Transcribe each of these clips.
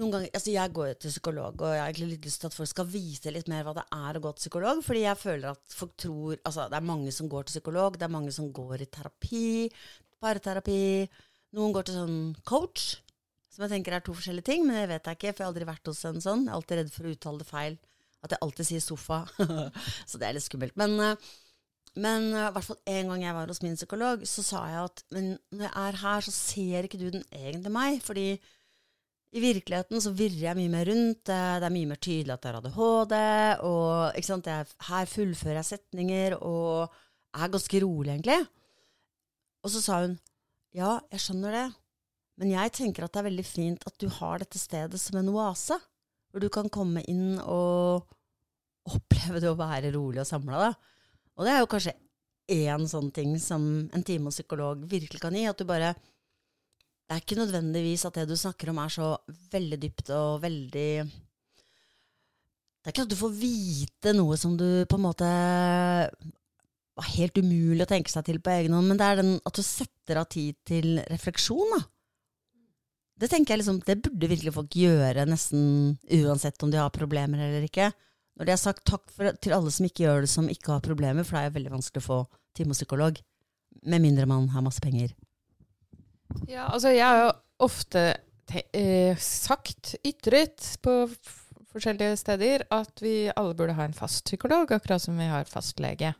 noen ganger, altså Jeg går jo til psykolog, og jeg har egentlig litt lyst til at folk skal vise litt mer hva det er å gå til psykolog. Fordi jeg føler at folk tror Altså, det er mange som går til psykolog, det er mange som går i terapi, parterapi. Noen går til sånn coach, som jeg tenker er to forskjellige ting, men det vet jeg ikke, for jeg har aldri vært hos en sånn. Jeg er alltid redd for å uttale det feil. At jeg alltid sier sofa. så det er litt skummelt. Men, eh, men eh, i hvert fall en gang jeg var hos min psykolog, så sa jeg at men når jeg er her, så ser ikke du den egentlig meg. Fordi i virkeligheten så virrer jeg mye mer rundt. Det er mye mer tydelig at jeg har ADHD. Og jeg, her fullfører jeg setninger og er ganske rolig, egentlig. Og så sa hun ja, jeg skjønner det, men jeg tenker at det er veldig fint at du har dette stedet som en oase. Hvor du kan komme inn og oppleve det å være rolig og samla. Og det er jo kanskje én sånn ting som en time hos psykolog virkelig kan gi. At du bare det er ikke nødvendigvis at det du snakker om, er så veldig dypt og veldig Det er ikke at du får vite noe som du på en måte var helt umulig å tenke seg til på egen hånd, men det er den at du setter av tid til refleksjon. da. Det tenker jeg liksom, det burde virkelig folk gjøre nesten uansett om de har problemer eller ikke. Når de har sagt takk for, til alle som ikke gjør det, som ikke har problemer, for det er jo veldig vanskelig å få time hos psykolog. Med mindre man har masse penger. Ja, altså jeg har jo ofte eh, sagt, ytret, på forskjellige steder at vi alle burde ha en fast psykolog, akkurat som vi har fastlege.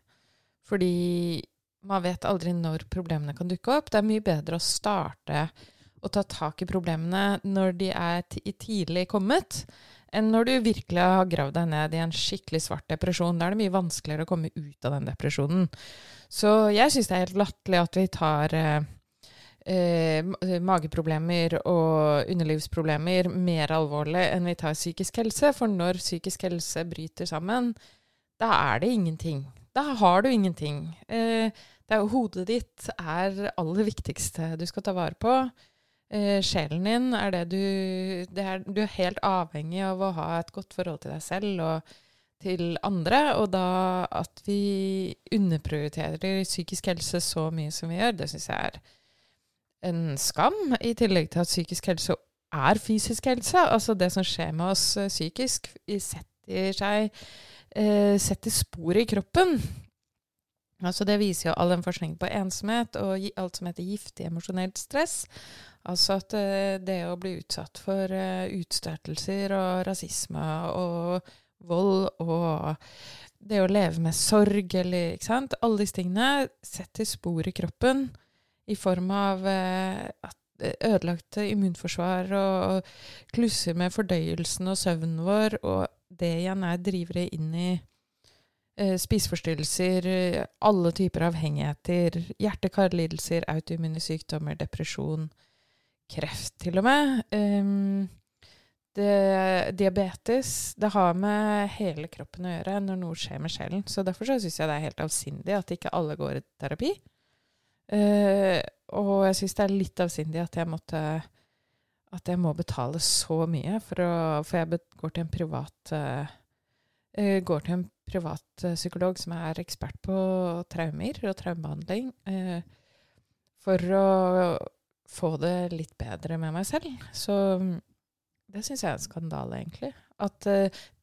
Fordi man vet aldri når problemene kan dukke opp. Det er mye bedre å starte å ta tak i problemene når de er tidlig kommet, enn når du virkelig har gravd deg ned i en skikkelig svart depresjon. Da er det mye vanskeligere å komme ut av den depresjonen. Så jeg syns det er helt latterlig at vi tar eh, eh, mageproblemer og underlivsproblemer mer alvorlig enn vi tar psykisk helse. For når psykisk helse bryter sammen, da er det ingenting. Da har du ingenting. Eh, det er, hodet ditt er aller viktigste du skal ta vare på. Eh, sjelen din er det du det er, Du er helt avhengig av å ha et godt forhold til deg selv og til andre. Og da at vi underprioriterer psykisk helse så mye som vi gjør, det syns jeg er en skam, i tillegg til at psykisk helse er fysisk helse. Altså det som skjer med oss uh, psykisk, setter seg eh, setter spor i kroppen. Altså det viser jo all den forskningen på ensomhet og alt som heter giftig emosjonelt stress. Altså at uh, det å bli utsatt for utstøtelser og rasisme og vold og det å leve med sorg eller ikke sant Alle disse tingene setter spor i kroppen i form av eh, eh, ødelagte immunforsvar og, klusser med fordøyelsen og søvnen vår, og det igjen er drivere inn i eh, spiseforstyrrelser, alle typer avhengigheter, hjerte-karlidelser, autoimmune sykdommer, depresjon, kreft til og med. Um, det, diabetes det har med hele kroppen å gjøre når noe skjer med sjelen. Så Derfor syns jeg det er helt avsindig at ikke alle går i terapi. Uh, og jeg syns det er litt avsindig at jeg måtte at jeg må betale så mye for å For jeg går til en privat uh, går til en privat uh, psykolog som er ekspert på traumer og traumebehandling, for å få det litt bedre med meg selv. Så mm, det syns jeg er en skandale, egentlig. At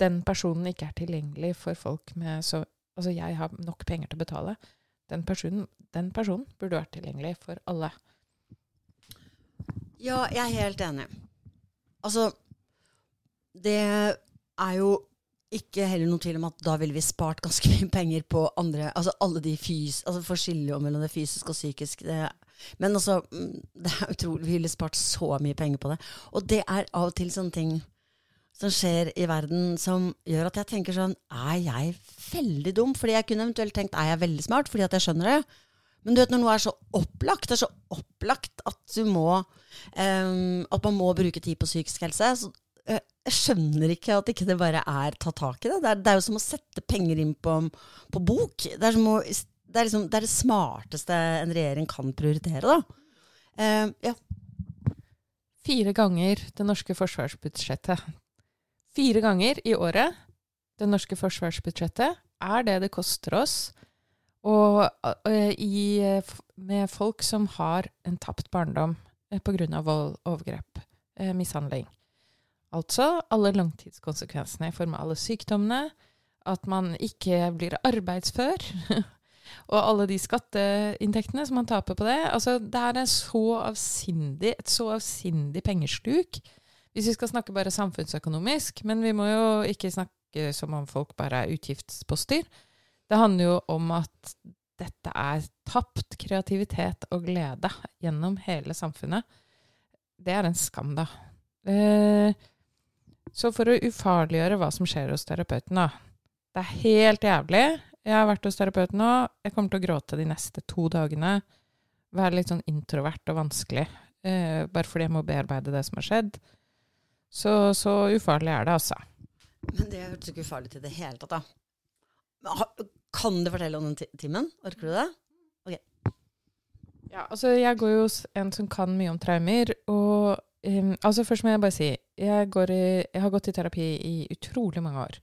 den personen ikke er tilgjengelig for folk med så Altså, jeg har nok penger til å betale. Den personen, den personen burde vært tilgjengelig for alle. Ja, jeg er helt enig. Altså, det er jo ikke heller noen tvil om at da ville vi spart ganske mye penger på andre Altså alle de fys... Altså forskjellige mellom det fysiske og psykiske. Det, men altså, mm, det er utrolig Vi ville spart så mye penger på det. Og det er av og til sånne ting som skjer i verden som gjør at jeg tenker sånn Er jeg veldig dum? Fordi jeg kunne eventuelt tenkt er jeg veldig smart fordi at jeg skjønner det. Men du vet når noe er så opplagt, det er så opplagt at du må um, At man må bruke tid på psykisk helse. Så, uh, jeg skjønner ikke at ikke det bare er ta tak i det. Det er, det er jo som å sette penger inn på, på bok. Det er, å, det, er liksom, det er, det smarteste en regjering kan prioritere, da. Um, ja. Fire ganger det norske forsvarsbudsjettet fire ganger i året, det norske forsvarsbudsjettet, er det det koster oss og, i, med folk som har en tapt barndom pga. vold, overgrep, mishandling. Altså alle langtidskonsekvensene i form av alle sykdommene, at man ikke blir arbeidsfør, og alle de skatteinntektene som man taper på det. Altså, det er så avsindig, et så avsindig pengesluk. Hvis vi skal snakke bare samfunnsøkonomisk, men vi må jo ikke snakke som om folk bare er utgiftsposter. Det handler jo om at dette er tapt kreativitet og glede gjennom hele samfunnet. Det er en skam, da. Eh, så for å ufarliggjøre hva som skjer hos terapeuten, da. Det er helt jævlig. Jeg har vært hos terapeuten nå. Jeg kommer til å gråte de neste to dagene. Være litt sånn introvert og vanskelig. Eh, bare fordi jeg må bearbeide det som har skjedd. Så, så ufarlig er det, altså. Men det hørtes ikke ufarlig til det hele tatt, da. Kan du fortelle om den timen? Orker du det? Ok. Ja, altså jeg går jo hos en som kan mye om traumer, og um, altså først må jeg bare si jeg, i, jeg har gått i terapi i utrolig mange år.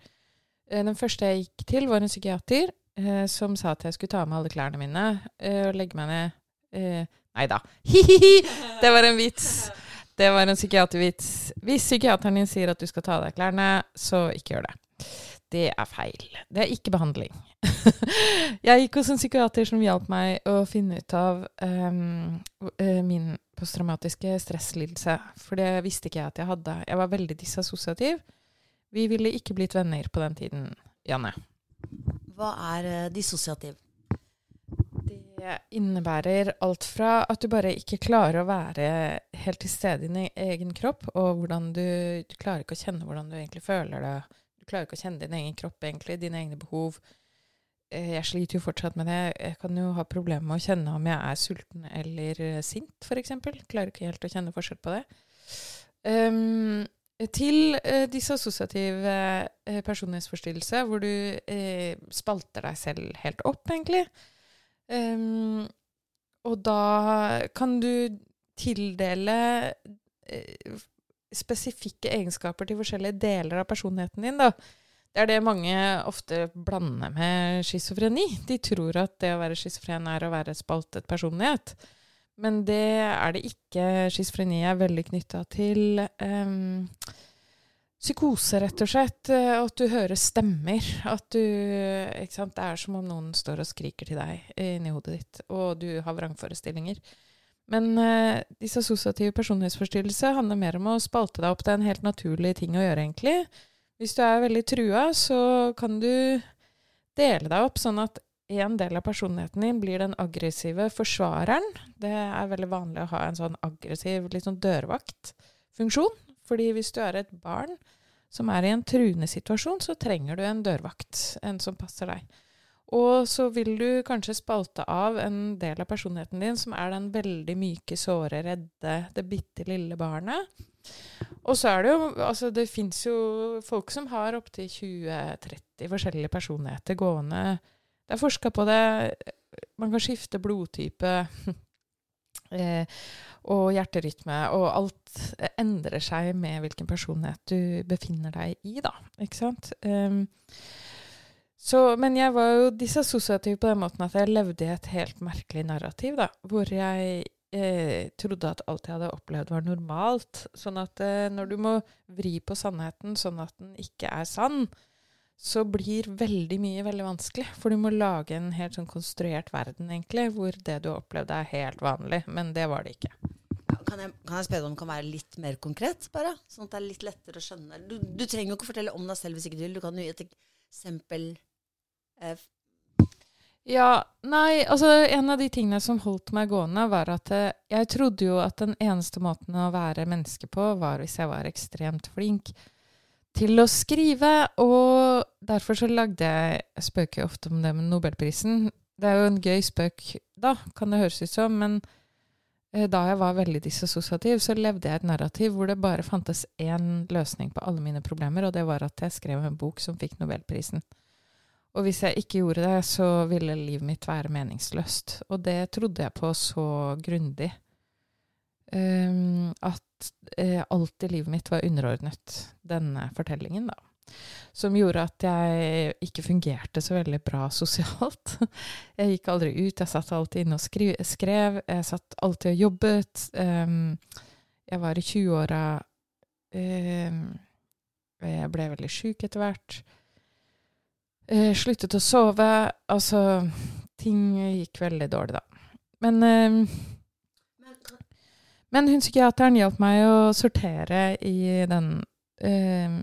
Eh, den første jeg gikk til, var en psykiater eh, som sa at jeg skulle ta med alle klærne mine eh, og legge meg ned eh, Nei da. Hi-hi-hi! Det var en vits. Det var en psykiatervits. Hvis psykiateren din sier at du skal ta av deg klærne, så ikke gjør det. Det er feil. Det er ikke behandling. jeg gikk hos en psykiater som hjalp meg å finne ut av um, min posttraumatiske stresslidelse. For det visste ikke jeg at jeg hadde. Jeg var veldig disassosiativ. Vi ville ikke blitt venner på den tiden, Janne. Hva er uh, dissosiativ? Det innebærer alt fra at du bare ikke klarer å være helt til stede i din egen kropp, og hvordan du, du klarer ikke å kjenne hvordan du egentlig føler det. Du klarer ikke å kjenne din egen kropp, egentlig, dine egne behov. Eh, jeg sliter jo fortsatt med det. Jeg kan jo ha problemer med å kjenne om jeg er sulten eller eh, sint, f.eks. Klarer ikke helt å kjenne forskjell på det. Um, til eh, dissosiativ eh, personlighetsforstyrrelse, hvor du eh, spalter deg selv helt opp, egentlig. Um, og da kan du tildele eh, spesifikke egenskaper til forskjellige deler av personligheten din. da. Det er det mange ofte blander med schizofreni. De tror at det å være schizofren er å være spaltet personlighet. Men det er det ikke. Schizofreni er veldig knytta til um, psykose, rett og slett. Eh, at du hører stemmer. At du ikke sant? Det er som om noen står og skriker til deg inni hodet ditt, og du har vrangforestillinger. Men eh, disse assosiative personlighetsforstyrrelser handler mer om å spalte deg opp. Det er en helt naturlig ting å gjøre, egentlig. Hvis du er veldig trua, så kan du dele deg opp sånn at en del av personligheten din blir den aggressive forsvareren. Det er veldig vanlig å ha en sånn aggressiv, litt sånn dørvaktfunksjon. Fordi hvis du er et barn som er i en truende situasjon, så trenger du en dørvakt. En som passer deg. Og så vil du kanskje spalte av en del av personligheten din som er den veldig myke, såre, redde, det bitte lille barnet. Og så er det jo Altså, det fins jo folk som har opptil 20-30 forskjellige personligheter gående det er forska på det. Man kan skifte blodtype eh, og hjerterytme, og alt endrer seg med hvilken personlighet du befinner deg i, da. Ikke sant? Um, så, men jeg var jo disassosiativ på den måten at jeg levde i et helt merkelig narrativ, da, hvor jeg eh, trodde at alt jeg hadde opplevd, var normalt. Sånn at eh, når du må vri på sannheten sånn at den ikke er sann, så blir veldig mye veldig vanskelig. For du må lage en helt sånn konstruert verden, egentlig, hvor det du har opplevd, er helt vanlig. Men det var det ikke. Kan jeg, kan jeg spørre om det kan være litt mer konkret, bare? Sånn at det er litt lettere å skjønne. Du, du trenger jo ikke fortelle om deg selv hvis ikke du vil. Du kan jo gi et eksempel. Eh. Ja, nei, altså en av de tingene som holdt meg gående, var at eh, jeg trodde jo at den eneste måten å være menneske på, var hvis jeg var ekstremt flink til å skrive. Og derfor så lagde jeg Jeg spøker ofte om det med nobelprisen. Det er jo en gøy spøk da, kan det høres ut som, men eh, da jeg var veldig dissosiativ, så levde jeg et narrativ hvor det bare fantes én løsning på alle mine problemer, og det var at jeg skrev en bok som fikk nobelprisen. Og hvis jeg ikke gjorde det, så ville livet mitt være meningsløst. Og det trodde jeg på så grundig um, at uh, alt i livet mitt var underordnet denne fortellingen, da. Som gjorde at jeg ikke fungerte så veldig bra sosialt. Jeg gikk aldri ut, jeg satt alltid inne og skrev, jeg satt alltid og jobbet. Um, jeg var i 20-åra eh, jeg ble veldig sjuk etter hvert. Eh, sluttet å sove. Altså Ting gikk veldig dårlig, da. Men, eh, men hun psykiateren hjalp meg å sortere i den eh,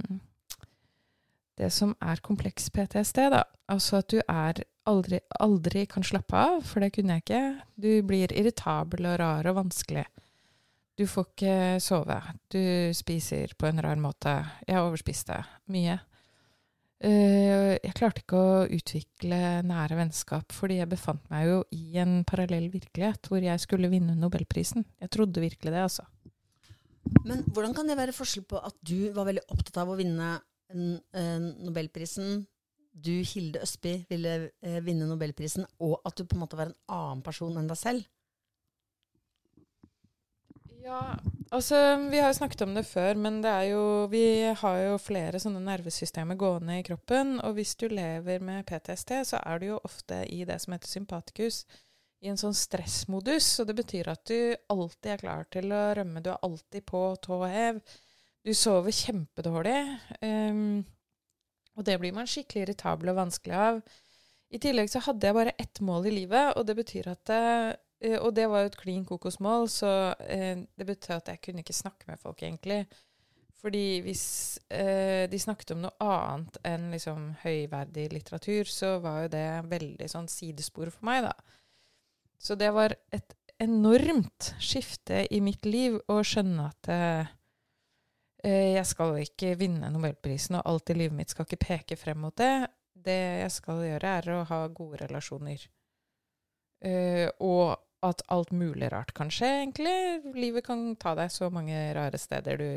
Det som er kompleks PTSD, da. Altså at du er aldri, aldri kan slappe av, for det kunne jeg ikke. Du blir irritabel og rar og vanskelig. Du får ikke sove. Du spiser på en rar måte. Jeg overspiste mye. Uh, jeg klarte ikke å utvikle nære vennskap, fordi jeg befant meg jo i en parallell virkelighet hvor jeg skulle vinne nobelprisen. Jeg trodde virkelig det, altså. Men hvordan kan det være forskjell på at du var veldig opptatt av å vinne en, en nobelprisen, du, Hilde Østby, ville eh, vinne nobelprisen, og at du på en måte var en annen person enn deg selv? Ja, altså vi har jo snakket om det før, men det jo Vi har jo flere sånne nervesystemer gående i kroppen, og hvis du lever med PTSD, så er du jo ofte i det som heter sympatikus, i en sånn stressmodus. Og det betyr at du alltid er klar til å rømme, du er alltid på tå hev. Du sover kjempedårlig, um, og det blir man skikkelig irritabel og vanskelig av. I tillegg så hadde jeg bare ett mål i livet, og det betyr at Eh, og det var jo et klin kokosmål, så eh, det betød at jeg kunne ikke snakke med folk, egentlig. Fordi hvis eh, de snakket om noe annet enn liksom høyverdig litteratur, så var jo det veldig sånn sidespor for meg, da. Så det var et enormt skifte i mitt liv å skjønne at eh, eh, jeg skal ikke vinne nobelprisen, og alt i livet mitt skal ikke peke frem mot det. Det jeg skal gjøre, er å ha gode relasjoner. Eh, og at alt mulig rart kan skje, egentlig. Livet kan ta deg så mange rare steder du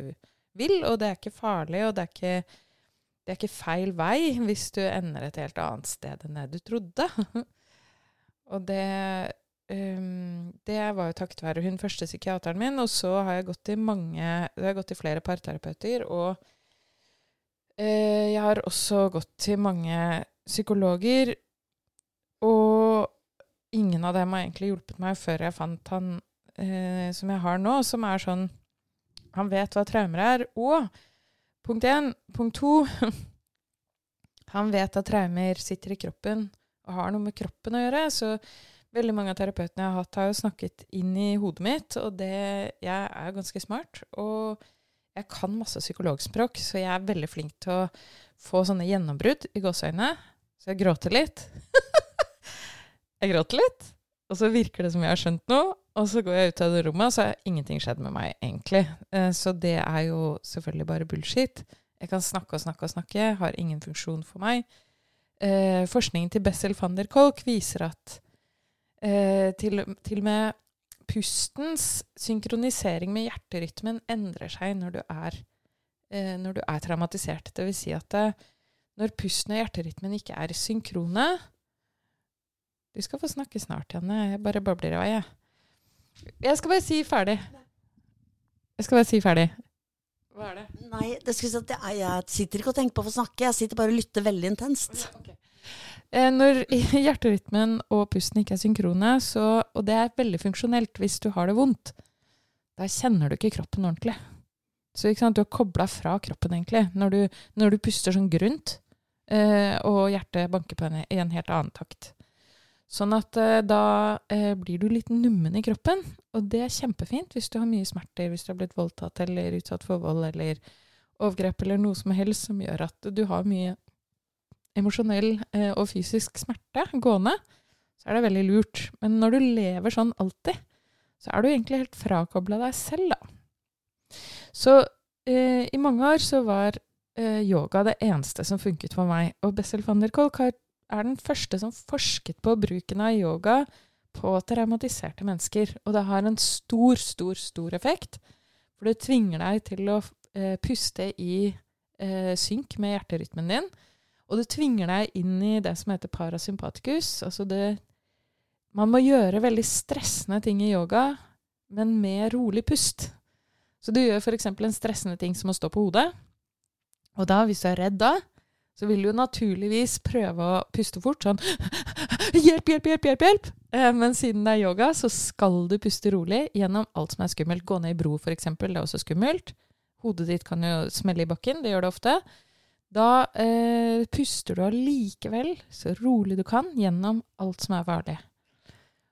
vil, og det er ikke farlig, og det er ikke, det er ikke feil vei hvis du ender et helt annet sted enn det du trodde. og det um, Det var jo takket være hun første psykiateren min, og så har jeg gått til mange Jeg gått til flere parterapeuter, og uh, jeg har også gått til mange psykologer. Og ingen av dem har egentlig hjulpet meg før jeg fant han eh, som jeg har nå, som er sånn Han vet hva traumer er. Og punkt én. Punkt to Han vet at traumer sitter i kroppen og har noe med kroppen å gjøre. Så veldig mange av terapeutene jeg har hatt, har jo snakket inn i hodet mitt, og det Jeg er ganske smart. og jeg kan masse psykologspråk, så jeg er veldig flink til å få sånne gjennombrudd i gåseøynene. Så jeg gråter litt. Jeg gråter litt, og så virker det som jeg har skjønt noe. Og så går jeg ut av det rommet, og så har ingenting skjedd med meg, egentlig. Eh, så det er jo selvfølgelig bare bullshit. Jeg kan snakke og snakke og snakke, har ingen funksjon for meg. Eh, forskningen til Bessel van der Kolk viser at eh, til, og med pustens synkronisering med hjerterytmen endrer seg når du er, eh, når du er traumatisert. Det vil si at det, når pusten og hjerterytmen ikke er synkrone, du skal få snakke snart, Janne. Jeg bare babler av, jeg. Jeg skal bare si ferdig. Jeg skal bare si ferdig. Hva er det? Nei, det si at jeg, jeg, sitter ikke og tenker på å få snakke. Jeg sitter bare og lytter veldig intenst. Okay. Eh, når hjerterytmen og pusten ikke er synkrone, så, og det er veldig funksjonelt hvis du har det vondt, da kjenner du ikke kroppen ordentlig. Så sant, du har kobla fra kroppen, egentlig. Når du, når du puster sånn grunt, eh, og hjertet banker på en, i en helt annen takt. Sånn at eh, da eh, blir du litt nummen i kroppen, og det er kjempefint hvis du har mye smerter, hvis du har blitt voldtatt eller utsatt for vold eller overgrep eller noe som helst som gjør at du har mye emosjonell eh, og fysisk smerte gående, så er det veldig lurt. Men når du lever sånn alltid, så er du egentlig helt frakobla deg selv, da. Så eh, i mange år så var eh, yoga det eneste som funket for meg. Og Bessel van der Kolk har er den første som forsket på bruken av yoga på traumatiserte mennesker. Og det har en stor, stor, stor effekt. For det tvinger deg til å eh, puste i eh, synk med hjerterytmen din. Og det tvinger deg inn i det som heter parasympaticus. Altså det Man må gjøre veldig stressende ting i yoga, men med rolig pust. Så du gjør f.eks. en stressende ting som å stå på hodet. Og da, hvis du er redd da, så vil du naturligvis prøve å puste fort. Sånn Hjelp, hjelp, hjelp! hjelp, hjelp! Eh, men siden det er yoga, så skal du puste rolig gjennom alt som er skummelt. Gå ned i bro, f.eks. Det er også skummelt. hodet ditt kan jo smelle i bakken, det gjør det ofte, da eh, puster du allikevel så rolig du kan gjennom alt som er farlig.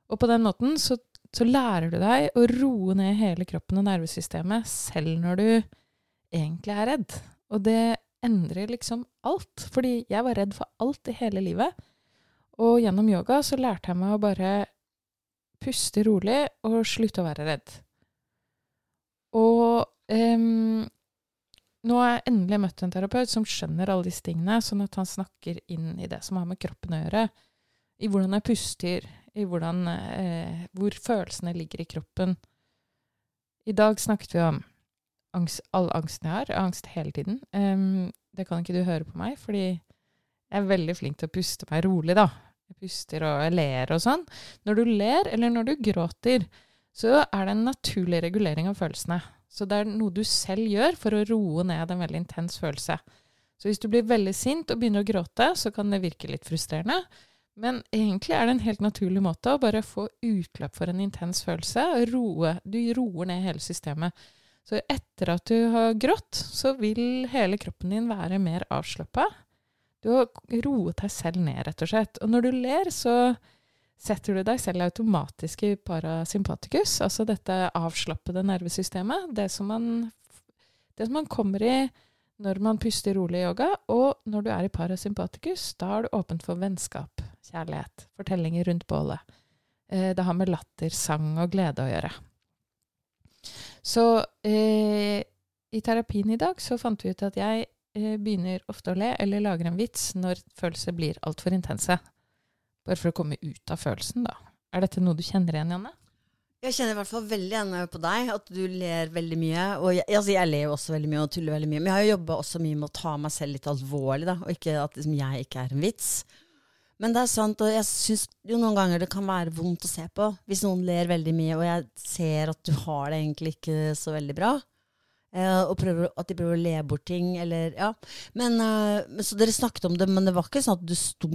Og på den måten så, så lærer du deg å roe ned hele kroppen og nervesystemet selv når du egentlig er redd. Og det endrer liksom alt. Fordi jeg var redd for alt i hele livet. Og gjennom yoga så lærte jeg meg å bare puste rolig og slutte å være redd. Og um, nå har jeg endelig møtt en terapeut som skjønner alle disse tingene, sånn at han snakker inn i det som har med kroppen å gjøre. I hvordan jeg puster, i hvordan, eh, hvor følelsene ligger i kroppen. I dag snakket vi om angst, all angsten jeg har. Angst hele tiden. Um, det kan ikke du høre på meg, fordi jeg er veldig flink til å puste meg rolig, da. Jeg puster og jeg ler og sånn. Når du ler, eller når du gråter, så er det en naturlig regulering av følelsene. Så det er noe du selv gjør for å roe ned en veldig intens følelse. Så hvis du blir veldig sint og begynner å gråte, så kan det virke litt frustrerende. Men egentlig er det en helt naturlig måte å bare få utløp for en intens følelse. Roe, du roer ned hele systemet. Så etter at du har grått, så vil hele kroppen din være mer avslappa. Du har roet deg selv ned, rett og slett. Og når du ler, så setter du deg selv automatisk i parasympaticus, altså dette avslappede nervesystemet. Det som man, det som man kommer i når man puster rolig i yoga, og når du er i parasympaticus, da er du åpent for vennskap, kjærlighet, fortellinger rundt bålet. Eh, det har med latter, sang og glede å gjøre. Så eh, i terapien i dag så fant vi ut at jeg eh, begynner ofte å le eller lager en vits når følelser blir altfor intense. Bare for å komme ut av følelsen, da. Er dette noe du kjenner igjen, Janne? Jeg kjenner i hvert fall veldig igjen på deg, at du ler veldig mye. Og jeg, altså jeg ler jo også veldig mye og tuller veldig mye. Men jeg har jo jobba også mye med å ta meg selv litt alvorlig, da. Og ikke at liksom, jeg ikke er en vits. Men det er sant, og jeg syns jo noen ganger det kan være vondt å se på. Hvis noen ler veldig mye, og jeg ser at du har det egentlig ikke så veldig bra. Eh, og prøver, at de prøver å le bort ting, eller ja. Men, eh, så dere snakket om det, men det var ikke sånn at du sto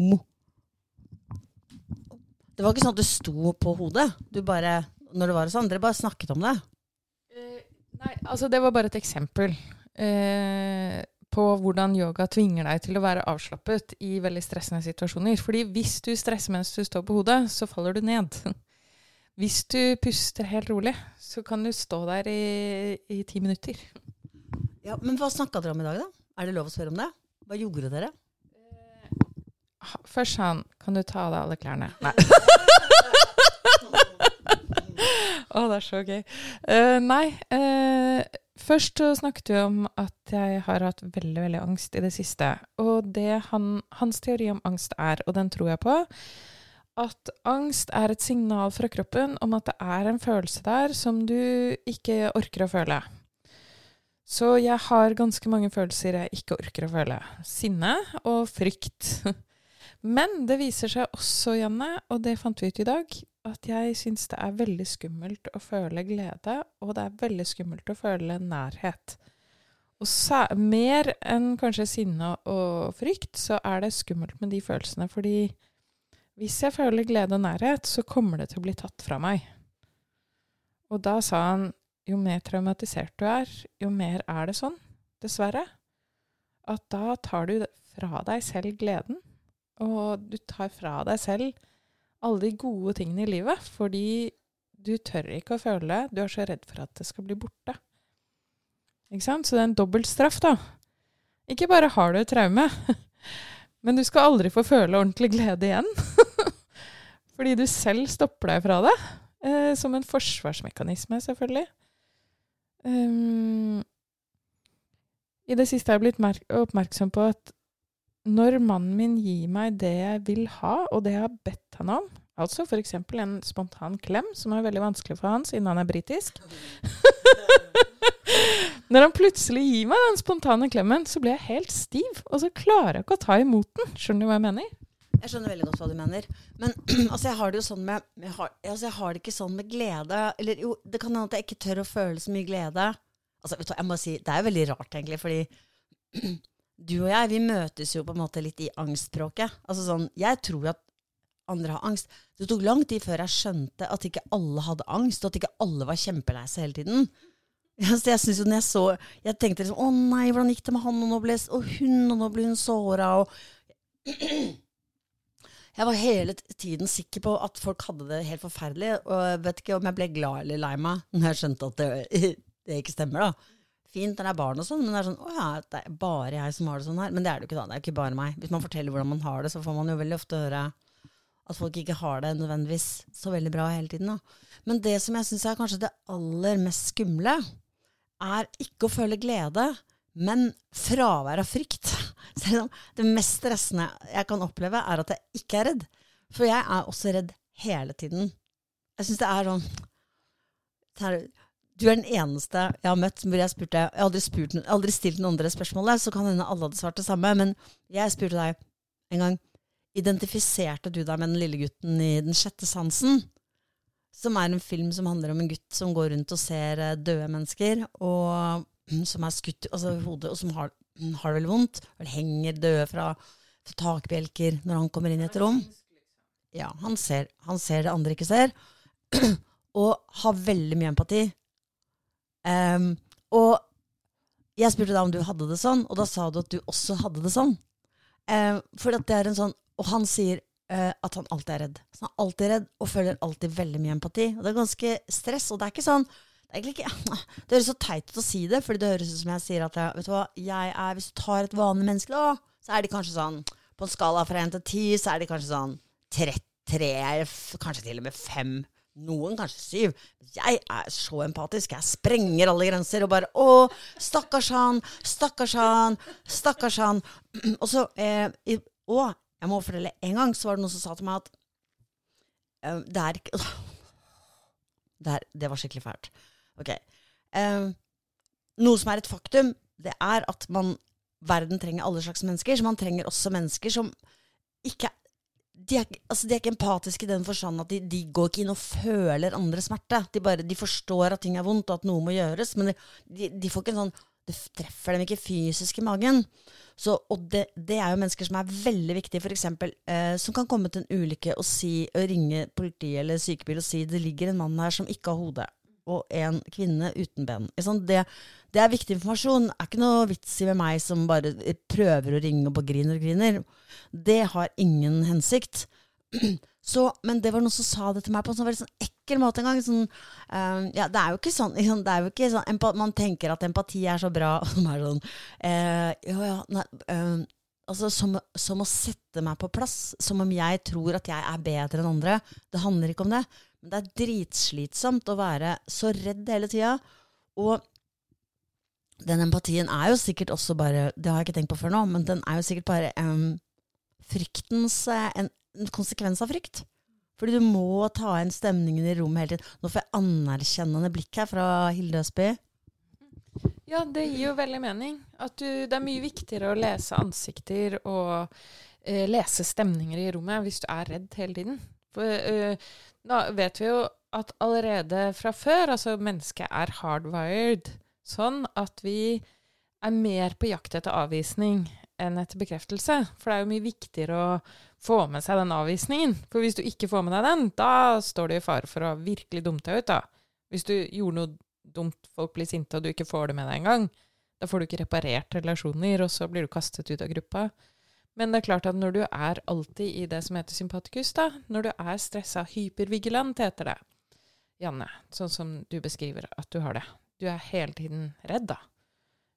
Det var ikke sånn at du sto på hodet. Du bare, når det var sånn, Dere bare snakket om det. Uh, nei, altså det var bare et eksempel. Uh, på hvordan yoga tvinger deg til å være avslappet i veldig stressende situasjoner. Fordi hvis du stresser mens du står på hodet, så faller du ned. Hvis du puster helt rolig, så kan du stå der i, i ti minutter. Ja, Men hva snakka dere om i dag, da? Er det lov å spørre om det? Hva gjorde dere? Eh, først sa han 'Kan du ta av deg alle klærne?' Nei. Å, det er så gøy. Uh, nei. Uh, Først snakket vi om at jeg har hatt veldig veldig angst i det siste. Og det han, hans teori om angst er, og den tror jeg på, at angst er et signal fra kroppen om at det er en følelse der som du ikke orker å føle. Så jeg har ganske mange følelser jeg ikke orker å føle. Sinne og frykt. Men det viser seg også, Janne, og det fant vi ut i dag, at jeg syns det er veldig skummelt å føle glede, og det er veldig skummelt å føle nærhet. Og mer enn kanskje sinne og frykt, så er det skummelt med de følelsene. Fordi hvis jeg føler glede og nærhet, så kommer det til å bli tatt fra meg. Og da sa han jo mer traumatisert du er, jo mer er det sånn, dessverre. At da tar du fra deg selv gleden, og du tar fra deg selv alle de gode tingene i livet, fordi du tør ikke å føle. Du er så redd for at det skal bli borte. Ikke sant? Så det er en dobbelt straff, da. Ikke bare har du et traume, men du skal aldri få føle ordentlig glede igjen. fordi du selv stopper deg fra det. Eh, som en forsvarsmekanisme, selvfølgelig. Um, I det siste har jeg blitt oppmerksom på at når mannen min gir meg det jeg vil ha, og det jeg har bedt han om, altså f.eks. en spontan klem, som er veldig vanskelig for han siden han er britisk Når han plutselig gir meg den spontane klemmen, så blir jeg helt stiv, og så klarer jeg ikke å ta imot den. Skjønner du hva jeg mener? Jeg skjønner veldig godt hva du mener. Men altså, jeg har det jo sånn med jeg har, altså, jeg har det ikke sånn med glede. Eller jo, det kan hende at jeg ikke tør å føle så mye glede. Altså, jeg må si, Det er jo veldig rart, egentlig, fordi du og jeg, vi møtes jo på en måte litt i angstspråket. Altså sånn, jeg tror jo at andre har angst. Det tok lang tid før jeg skjønte at ikke alle hadde angst, og at ikke alle var kjempelei seg hele tiden. Så jeg synes jo når jeg så Jeg tenkte liksom Å nei, hvordan gikk det med han, og nå ble og hun, og nå ble hun såra, og Jeg var hele tiden sikker på at folk hadde det helt forferdelig, og jeg vet ikke om jeg ble glad eller lei meg når jeg skjønte at det, det ikke stemmer, da. Fint når det er barn og sånn, men det er sånn Å ja, det er bare jeg som har det sånn her. Men det er det jo ikke, da. Det er jo ikke bare meg. Hvis man forteller hvordan man har det, så får man jo veldig ofte høre at folk ikke har det nødvendigvis så veldig bra hele tiden. Da. Men det som jeg syns er kanskje det aller mest skumle, er ikke å føle glede, men fravær av frykt. Det, mest stressende jeg kan oppleve, er at jeg ikke er redd. For jeg er også redd hele tiden. Jeg syns det er sånn Du er den eneste jeg har møtt hvor jeg spurte Jeg har aldri, spurt, aldri stilt noen andre spørsmål, så kan hende alle hadde svart det samme. Men jeg spurte deg en gang Identifiserte du deg med den lille gutten i Den sjette sansen? Som er en film som handler om en gutt som går rundt og ser eh, døde mennesker, og som er skutt altså, i hodet, og som har, har det veldig vondt. og henger døde fra, fra takbjelker når han kommer inn i et rom. Ja, han ser, han ser det andre ikke ser. og har veldig mye empati. Em, og jeg spurte deg om du hadde det sånn, og da sa du at du også hadde det sånn. Um, for at det er en sånn Og han sier uh, at han alltid er redd. Så han er alltid redd og føler alltid veldig mye empati. Og det er ganske stress. Og det er ikke sånn det, ikke, det høres så teit ut å si det, fordi det høres ut som jeg sier at jeg, vet du hva, jeg er, hvis du tar et vanlig menneske, da, så er de kanskje sånn På en skala fra 1 til 10, så er de kanskje sånn 33, f- kanskje til og med 5. Noen kanskje syv. Jeg er så empatisk. Jeg sprenger alle grenser og bare Å, stakkars han, stakkars han, stakkars han. Og så eh, Å, jeg må fortelle en gang, så var det noen som sa til meg at eh, det er ikke det, det var skikkelig fælt. Ok. Eh, noe som er et faktum, det er at man Verden trenger alle slags mennesker, så man trenger også mennesker som ikke de er, altså de er ikke empatiske i den forstand at de, de går ikke inn og føler andres smerte. De, bare, de forstår at ting er vondt, og at noe må gjøres, men de, de, får ikke en sånn Det treffer dem ikke fysisk i magen. Så, og det, det er jo mennesker som er veldig viktige, f.eks. Eh, som kan komme til en ulykke og, si, og ringe politi eller sykebil og si det ligger en mann her som ikke har hode, og en kvinne uten ben. Det, det er viktig informasjon. Det er ikke noe vits i med meg som bare prøver å ringe og bare griner og griner. Det har ingen hensikt. Så, men det var noen som sa det til meg på en sånn veldig sånn ekkel måte en gang. Sånn, uh, ja, det er jo ikke sånn, jo ikke sånn empa Man tenker at empati er så bra, og som er sånn uh, Ja, ja, nei, uh, altså som, som å sette meg på plass. Som om jeg tror at jeg er bedre enn andre. Det handler ikke om det. Men det er dritslitsomt å være så redd hele tida. Og den empatien er jo sikkert også bare Det har jeg ikke tenkt på før nå, men den er jo sikkert bare um, fryktens en, en konsekvens av frykt. Fordi du må ta inn stemningen i rommet hele tiden. Nå får jeg anerkjennende blikk her fra Hilde Østby. Ja, det gir jo veldig mening. At du, det er mye viktigere å lese ansikter og eh, lese stemninger i rommet hvis du er redd hele tiden. For eh, da vet vi jo at allerede fra før, altså mennesket er hardwired sånn at vi er mer på jakt etter avvisning enn etter bekreftelse. For det er jo mye viktigere å få med seg den avvisningen. For hvis du ikke får med deg den, da står du i fare for å virkelig dumme deg ut, da. Hvis du gjorde noe dumt, folk blir sinte, og du ikke får det med deg engang, da får du ikke reparert relasjoner, og så blir du kastet ut av gruppa. Men det er klart at når du er alltid i det som heter sympatikus, da, når du er stressa, hypervigilant heter det, Janne, sånn som du beskriver at du har det. Du er hele tiden redd, da.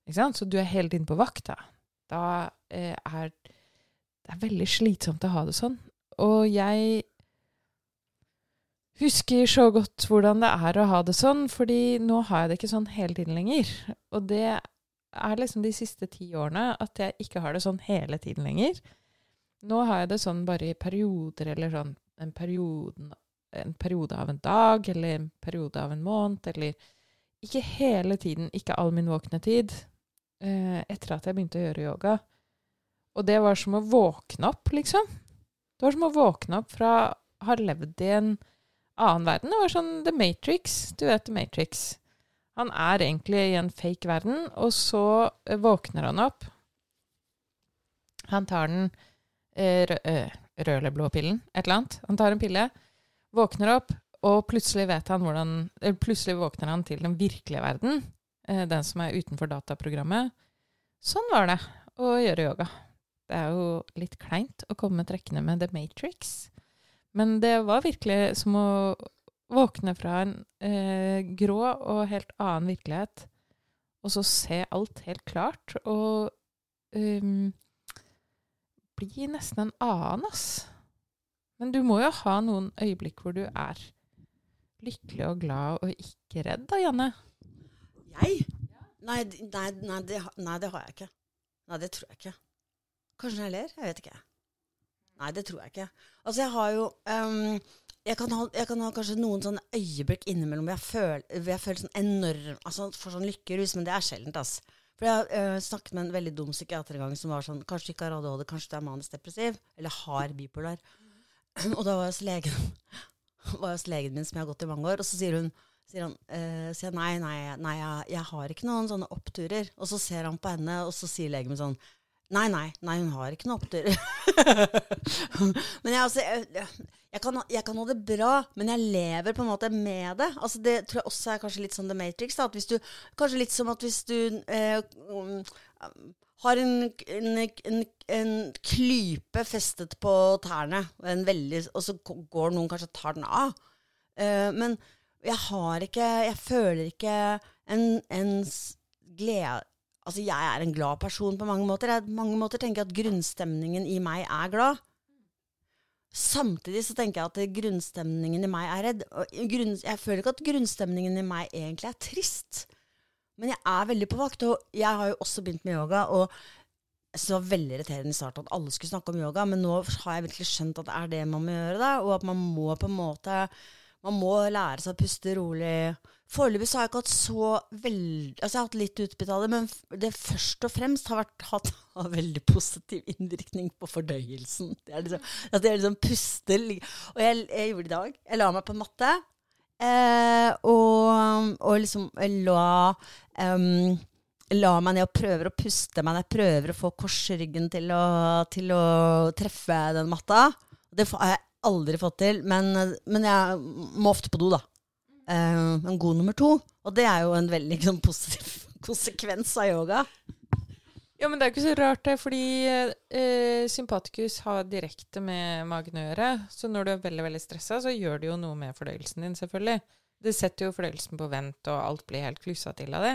Ikke sant? Så du er hele tiden på vakt, da. Da eh, er det er veldig slitsomt å ha det sånn. Og jeg husker så godt hvordan det er å ha det sånn, fordi nå har jeg det ikke sånn hele tiden lenger. Og det er liksom de siste ti årene at jeg ikke har det sånn hele tiden lenger. Nå har jeg det sånn bare i perioder, eller sånn en periode, en periode av en dag, eller en periode av en måned, eller ikke hele tiden, ikke all min våkne tid, eh, etter at jeg begynte å gjøre yoga. Og det var som å våkne opp, liksom. Det var som å våkne opp fra å ha levd i en annen verden. Det var sånn The Matrix. Du vet The Matrix. Han er egentlig i en fake verden, og så eh, våkner han opp. Han tar den eh, rø eh, røde eller blå pillen, et eller annet. Han tar en pille, våkner opp, og plutselig han hvordan plutselig våkner han til den virkelige verden. den som er utenfor dataprogrammet. Sånn var det å gjøre yoga. Det er jo litt kleint å komme trekkende med The Matrix. Men det var virkelig som å våkne fra en eh, grå og helt annen virkelighet, og så se alt helt klart, og um, bli nesten en annen, ass. Men du må jo ha noen øyeblikk hvor du er lykkelig og glad og ikke redd, da, Janne? Jeg? Nei, nei, nei, det, nei, det har jeg ikke. Nei, det tror jeg ikke. Kanskje jeg ler? Jeg vet ikke. Nei, det tror jeg ikke. Altså, jeg har jo ehm, jeg, kan ha, jeg kan ha kanskje noen sånne øyeblikk innimellom hvor jeg føler, hvor jeg føler sånn enorm Altså får sånn lykkerus, men det er sjeldent, ass. For jeg øh, snakket med en veldig dum psykiater en gang som var sånn Kanskje du ikke har ADHD, kanskje du er manisk depressiv? Eller har bipolar? Og da var jeg hos legen, var jeg hos legen min, som jeg har gått i mange år, og så sier hun sier han øh, sier nei, nei, nei jeg, jeg har ikke noen sånne oppturer. Og så ser han på henne, og så sier legen min sånn Nei, nei, nei, hun har ikke noen oppturer. men jeg, altså, jeg, jeg, kan, jeg kan ha det bra, men jeg lever på en måte med det. Altså, det tror jeg også er kanskje litt sånn The Matrix. Da, at hvis du, kanskje litt som at hvis du eh, har en, en, en, en klype festet på tærne, veldig, og så går noen kanskje og tar den av. Eh, men jeg har ikke Jeg føler ikke en glede Altså, jeg er en glad person på mange måter. Jeg på mange måter tenker jeg at grunnstemningen i meg er glad. Samtidig så tenker jeg at grunnstemningen i meg er redd. Jeg føler ikke at grunnstemningen i meg egentlig er trist. Men jeg er veldig på vakt, og jeg har jo også begynt med yoga. og så var det veldig irriterende i starten at alle skulle snakke om yoga, men nå har jeg virkelig skjønt at det er det man må gjøre, da, og at man må på en måte Man må lære seg å puste rolig. Foreløpig har jeg ikke hatt så veldig Altså, jeg har hatt litt utbytte av det, men det først og fremst har vært hatt har veldig positiv innvirkning på fordøyelsen. Det er liksom, at jeg liksom puster Og jeg, jeg gjorde det i dag. Jeg la meg på en matte, eh, og, og liksom jeg la um, la meg ned og prøver å puste meg ned. Prøver å få korsryggen til å, til å treffe den matta. Det har jeg aldri fått til, men, men jeg må ofte på do, da. Uh, en god nummer to. Og det er jo en veldig liksom, positiv konsekvens av yoga. Ja, men det er ikke så rart det, fordi eh, sympatikus har direkte med magen å gjøre. Så når du er veldig veldig stressa, så gjør det jo noe med fordøyelsen din, selvfølgelig. Det setter jo fordøyelsen på vent, og alt blir helt klussa til av det.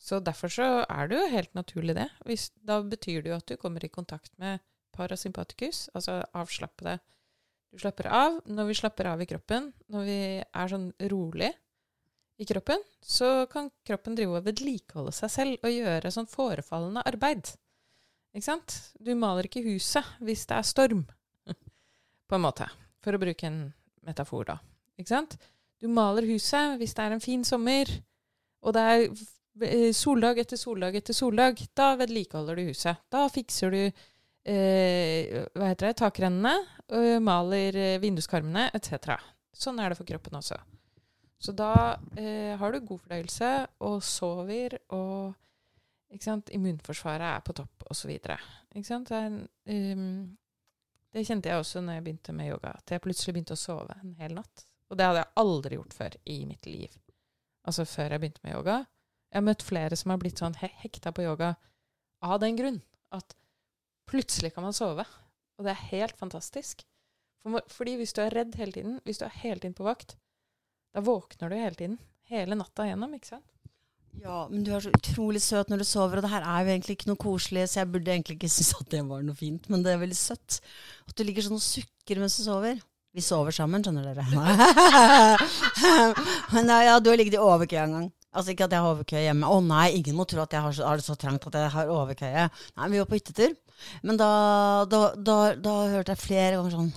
Så derfor så er det jo helt naturlig det. Hvis, da betyr det jo at du kommer i kontakt med parasympatikus, altså avslappede. Du slapper av. Når vi slapper av i kroppen, når vi er sånn rolig i kroppen, så kan kroppen drive og vedlikeholde seg selv og gjøre sånn forefallende arbeid. Ikke sant? Du maler ikke huset hvis det er storm, på en måte. For å bruke en metafor, da. Ikke sant? Du maler huset hvis det er en fin sommer, og det er soldag etter soldag etter soldag. Da vedlikeholder du huset. Da fikser du eh, hva heter det, takrennene, maler eh, vinduskarmene etc. Sånn er det for kroppen også. Så da eh, har du god fordøyelse og sover, og sant, immunforsvaret er på topp osv. Det, ehm, det kjente jeg også når jeg begynte med yoga, at jeg plutselig begynte å sove en hel natt. Og det hadde jeg aldri gjort før i mitt liv. Altså før jeg begynte med yoga. Jeg har møtt flere som har blitt sånn hekta på yoga av den grunn. At plutselig kan man sove. Og det er helt fantastisk. For, fordi hvis du er redd hele tiden, hvis du er hele tiden på vakt, da våkner du hele tiden. Hele natta gjennom, ikke sant? Ja, men du er så utrolig søt når du sover, og det her er jo egentlig ikke noe koselig, så jeg burde egentlig ikke synes at det var noe fint, men det er veldig søtt. At du ligger sånn og sukker mens du sover. Vi sover sammen, skjønner dere. men ja, ja, du har ligget i overkøye en gang. Altså ikke at jeg har overkøye hjemme. Å nei, ingen må tro at jeg har, så- har det så trangt at jeg har overkøye. Nei, vi var på hyttetur. Men da, da, da, da hørte jeg flere ganger sånn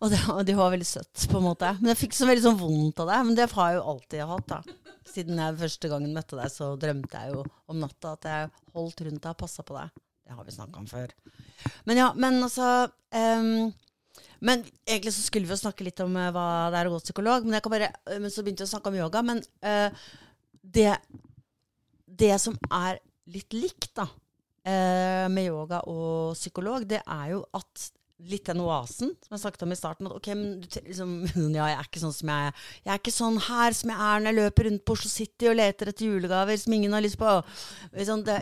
og det, og det var veldig søtt, på en måte. Men jeg fikk så veldig sånn vondt av det. Men det har jeg jo alltid hatt, da. Siden jeg første gangen møtte deg, så drømte jeg jo om natta at jeg holdt rundt deg og passa på deg. Det har vi snakka om før. Men ja, men altså um, Men egentlig så skulle vi jo snakke litt om eh, hva det er å gå psykolog. Men, bare, eh, men så begynte vi å snakke om yoga. Men eh, det, det som er litt likt, da, eh, med yoga og psykolog, det er jo at litt den oasen som jeg snakket om i starten. At ok, men du, liksom, ja, jeg er ikke sånn som jeg er. Jeg er ikke sånn her som jeg er når jeg løper rundt på Oslo City og leter etter julegaver som ingen har lyst på. Liksom, det,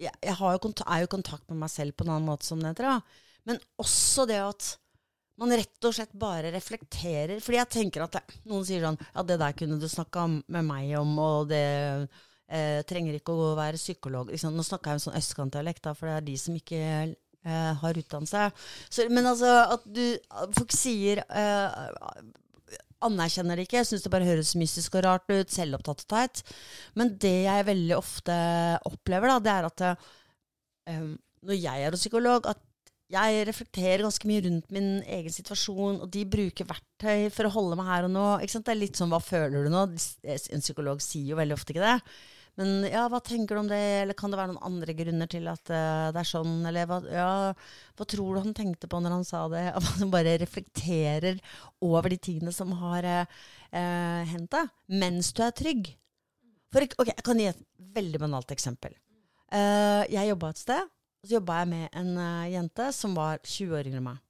jeg jeg jo kontakt, er jo i kontakt med meg selv på en annen måte som det heter. Men også det at man rett og slett bare reflekterer. Fordi jeg tenker at det, noen sier sånn Ja, det der kunne du snakka med meg om, og det eh, trenger ikke å være psykolog. Liksom. Nå snakker jeg om sånn østkantdialekt, da, for det er de som ikke eh, har utdannelse. Så, men altså, at du Folk sier eh, Anerkjenner det ikke. Jeg syns det bare høres mystisk og rart ut. Selvopptatt og teit. Men det jeg veldig ofte opplever, da, det er at eh, når jeg er psykolog, at jeg reflekterer ganske mye rundt min egen situasjon, og de bruker verktøy for å holde meg her og nå. Det er litt sånn 'hva føler du nå?' En psykolog sier jo veldig ofte ikke det. Men ja, hva tenker du om det, eller kan det være noen andre grunner til at uh, det er sånn, eller hva, ja, hva tror du han tenkte på når han sa det? At han bare reflekterer over de tingene som har uh, hendt deg, mens du er trygg. For, okay, ok, jeg kan gi et veldig banalt eksempel. Uh, jeg jobba et sted, så jobba jeg med en uh, jente som var 20 år yngre enn meg.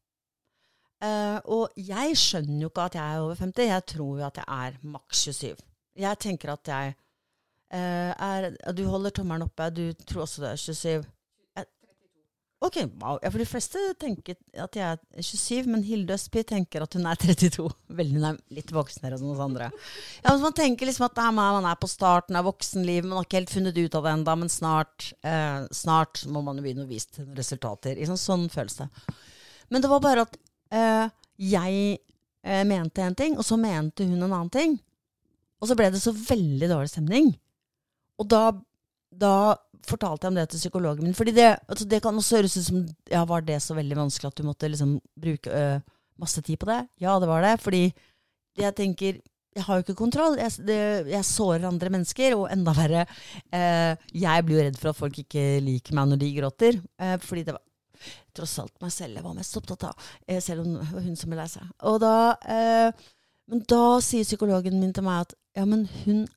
Uh, og jeg skjønner jo ikke at jeg er over 50, jeg tror jo at jeg er maks 27. Jeg tenker at jeg uh, er Du holder tommelen oppe, du tror også du er 27. Ok, wow. Ja, for de fleste tenker at jeg er 27, men Hilde Østby tenker at hun er 32. Veldig, hun er litt voksnere enn oss andre. Ja, Man tenker liksom at nei, man er på starten av voksenlivet, man har ikke helt funnet ut av det ennå, men snart, eh, snart må man jo begynne å vise til resultater. Liksom, sånn føles det. Men det var bare at eh, jeg eh, mente en ting, og så mente hun en annen ting. Og så ble det så veldig dårlig stemning. Og da, da fortalte jeg om det til psykologen min. Fordi det, altså det kan også høres ut som ja, Var det så veldig vanskelig at du måtte liksom bruke ø, masse tid på det? Ja, det var det. Fordi jeg tenker jeg har jo ikke kontroll. Jeg, det, jeg sårer andre mennesker, og enda verre eh, Jeg blir jo redd for at folk ikke liker meg når de gråter. Eh, fordi det var tross alt meg selv jeg var mest opptatt av, eh, selv om det var hun som ble lei seg. Og da, men da sier psykologen min til meg at ja, men hun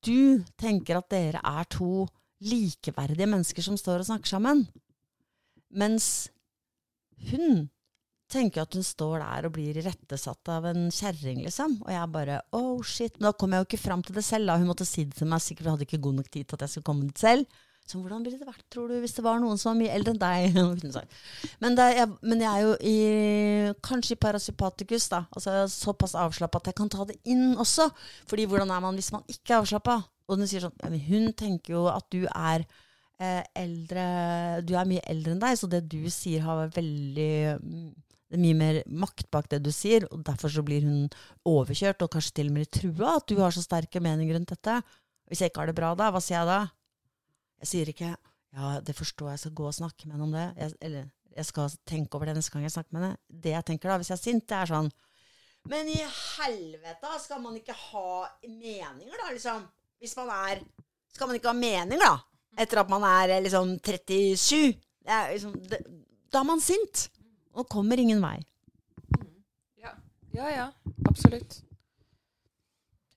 Du tenker at dere er to likeverdige mennesker som står og snakker sammen. Mens hun tenker at hun står der og blir irettesatt av en kjerring, liksom. Og jeg bare oh shit. Men da kom jeg jo ikke fram til det selv, da. Hun måtte si det til meg, sikkert hadde ikke god nok tid til at jeg skulle komme dit selv. Så hvordan ville det vært, tror du, hvis det var noen som var mye eldre enn deg? Men, det, jeg, men jeg er jo i, kanskje i parasympatikus, da. Altså såpass avslappa at jeg kan ta det inn også. Fordi hvordan er man hvis man ikke er avslappa? Og hun sier sånn Hun tenker jo at du er eh, eldre Du er mye eldre enn deg, så det du sier har veldig mm, det er mye mer makt bak det du sier, og derfor så blir hun overkjørt, og kanskje til og med litt trua at du har så sterke meninger rundt dette. Hvis jeg ikke har det bra da, hva sier jeg da? Jeg sier ikke ja, det forstår jeg, jeg skal gå og snakke med henne om det. Jeg, eller jeg skal tenke over det neste gang jeg snakker med henne. Det jeg tenker da, hvis jeg er sint, det er sånn Men i helvete, skal man ikke ha meninger, da, liksom? Hvis man er Skal man ikke ha mening, da? Etter at man er eh, liksom 37? Det er liksom, det, da er man sint. Og kommer ingen vei. Ja, ja, absolutt.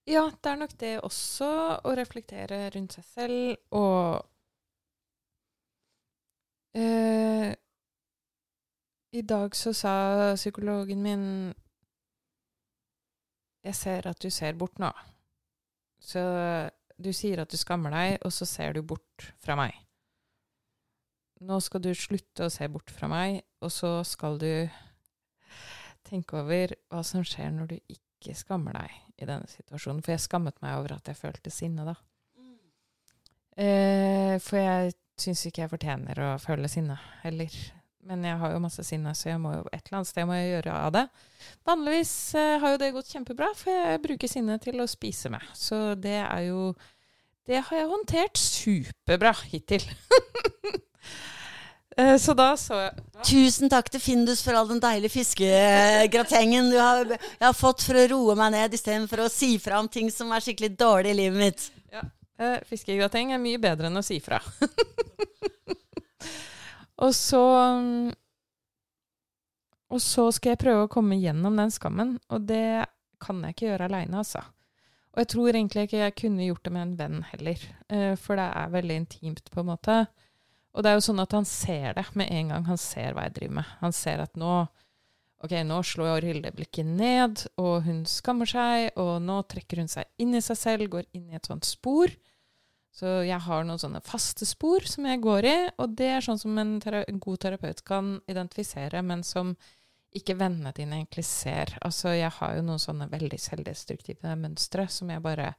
Ja, det er nok det også å reflektere rundt seg selv og eh, I dag så sa psykologen min Jeg ser at du ser bort nå. Så du sier at du skammer deg, og så ser du bort fra meg. Nå skal du slutte å se bort fra meg, og så skal du tenke over hva som skjer når du ikke skammer deg i denne situasjonen. For jeg skammet meg over at jeg følte sinne, da. Eh, for jeg syns ikke jeg fortjener å føle sinne heller. Men jeg har jo masse sinne, så jeg må jo et eller annet sted må jeg gjøre av det. Vanligvis eh, har jo det gått kjempebra, for jeg bruker sinne til å spise med. Så det er jo Det har jeg håndtert superbra hittil. Eh, så da så jeg Tusen takk til Findus for all den deilige fiskegratengen du har, jeg har fått for å roe meg ned istedenfor å si fra om ting som er skikkelig dårlig i livet mitt. Eh, fiskegrateng er mye bedre enn å si fra. og så Og så skal jeg prøve å komme gjennom den skammen, og det kan jeg ikke gjøre aleine, altså. Og jeg tror egentlig ikke jeg kunne gjort det med en venn heller, eh, for det er veldig intimt, på en måte. Og det er jo sånn at han ser det med en gang han ser hva jeg driver med. Han ser at nå Ok, nå slår Hilde blikket ned, og hun skammer seg, og nå trekker hun seg inn i seg selv, går inn i et sånt spor. Så jeg har noen sånne faste spor som jeg går i, og det er sånn som en, en god terapeut kan identifisere, men som ikke vennene dine egentlig ser. Altså, jeg har jo noen sånne veldig selvdestruktive mønstre som jeg bare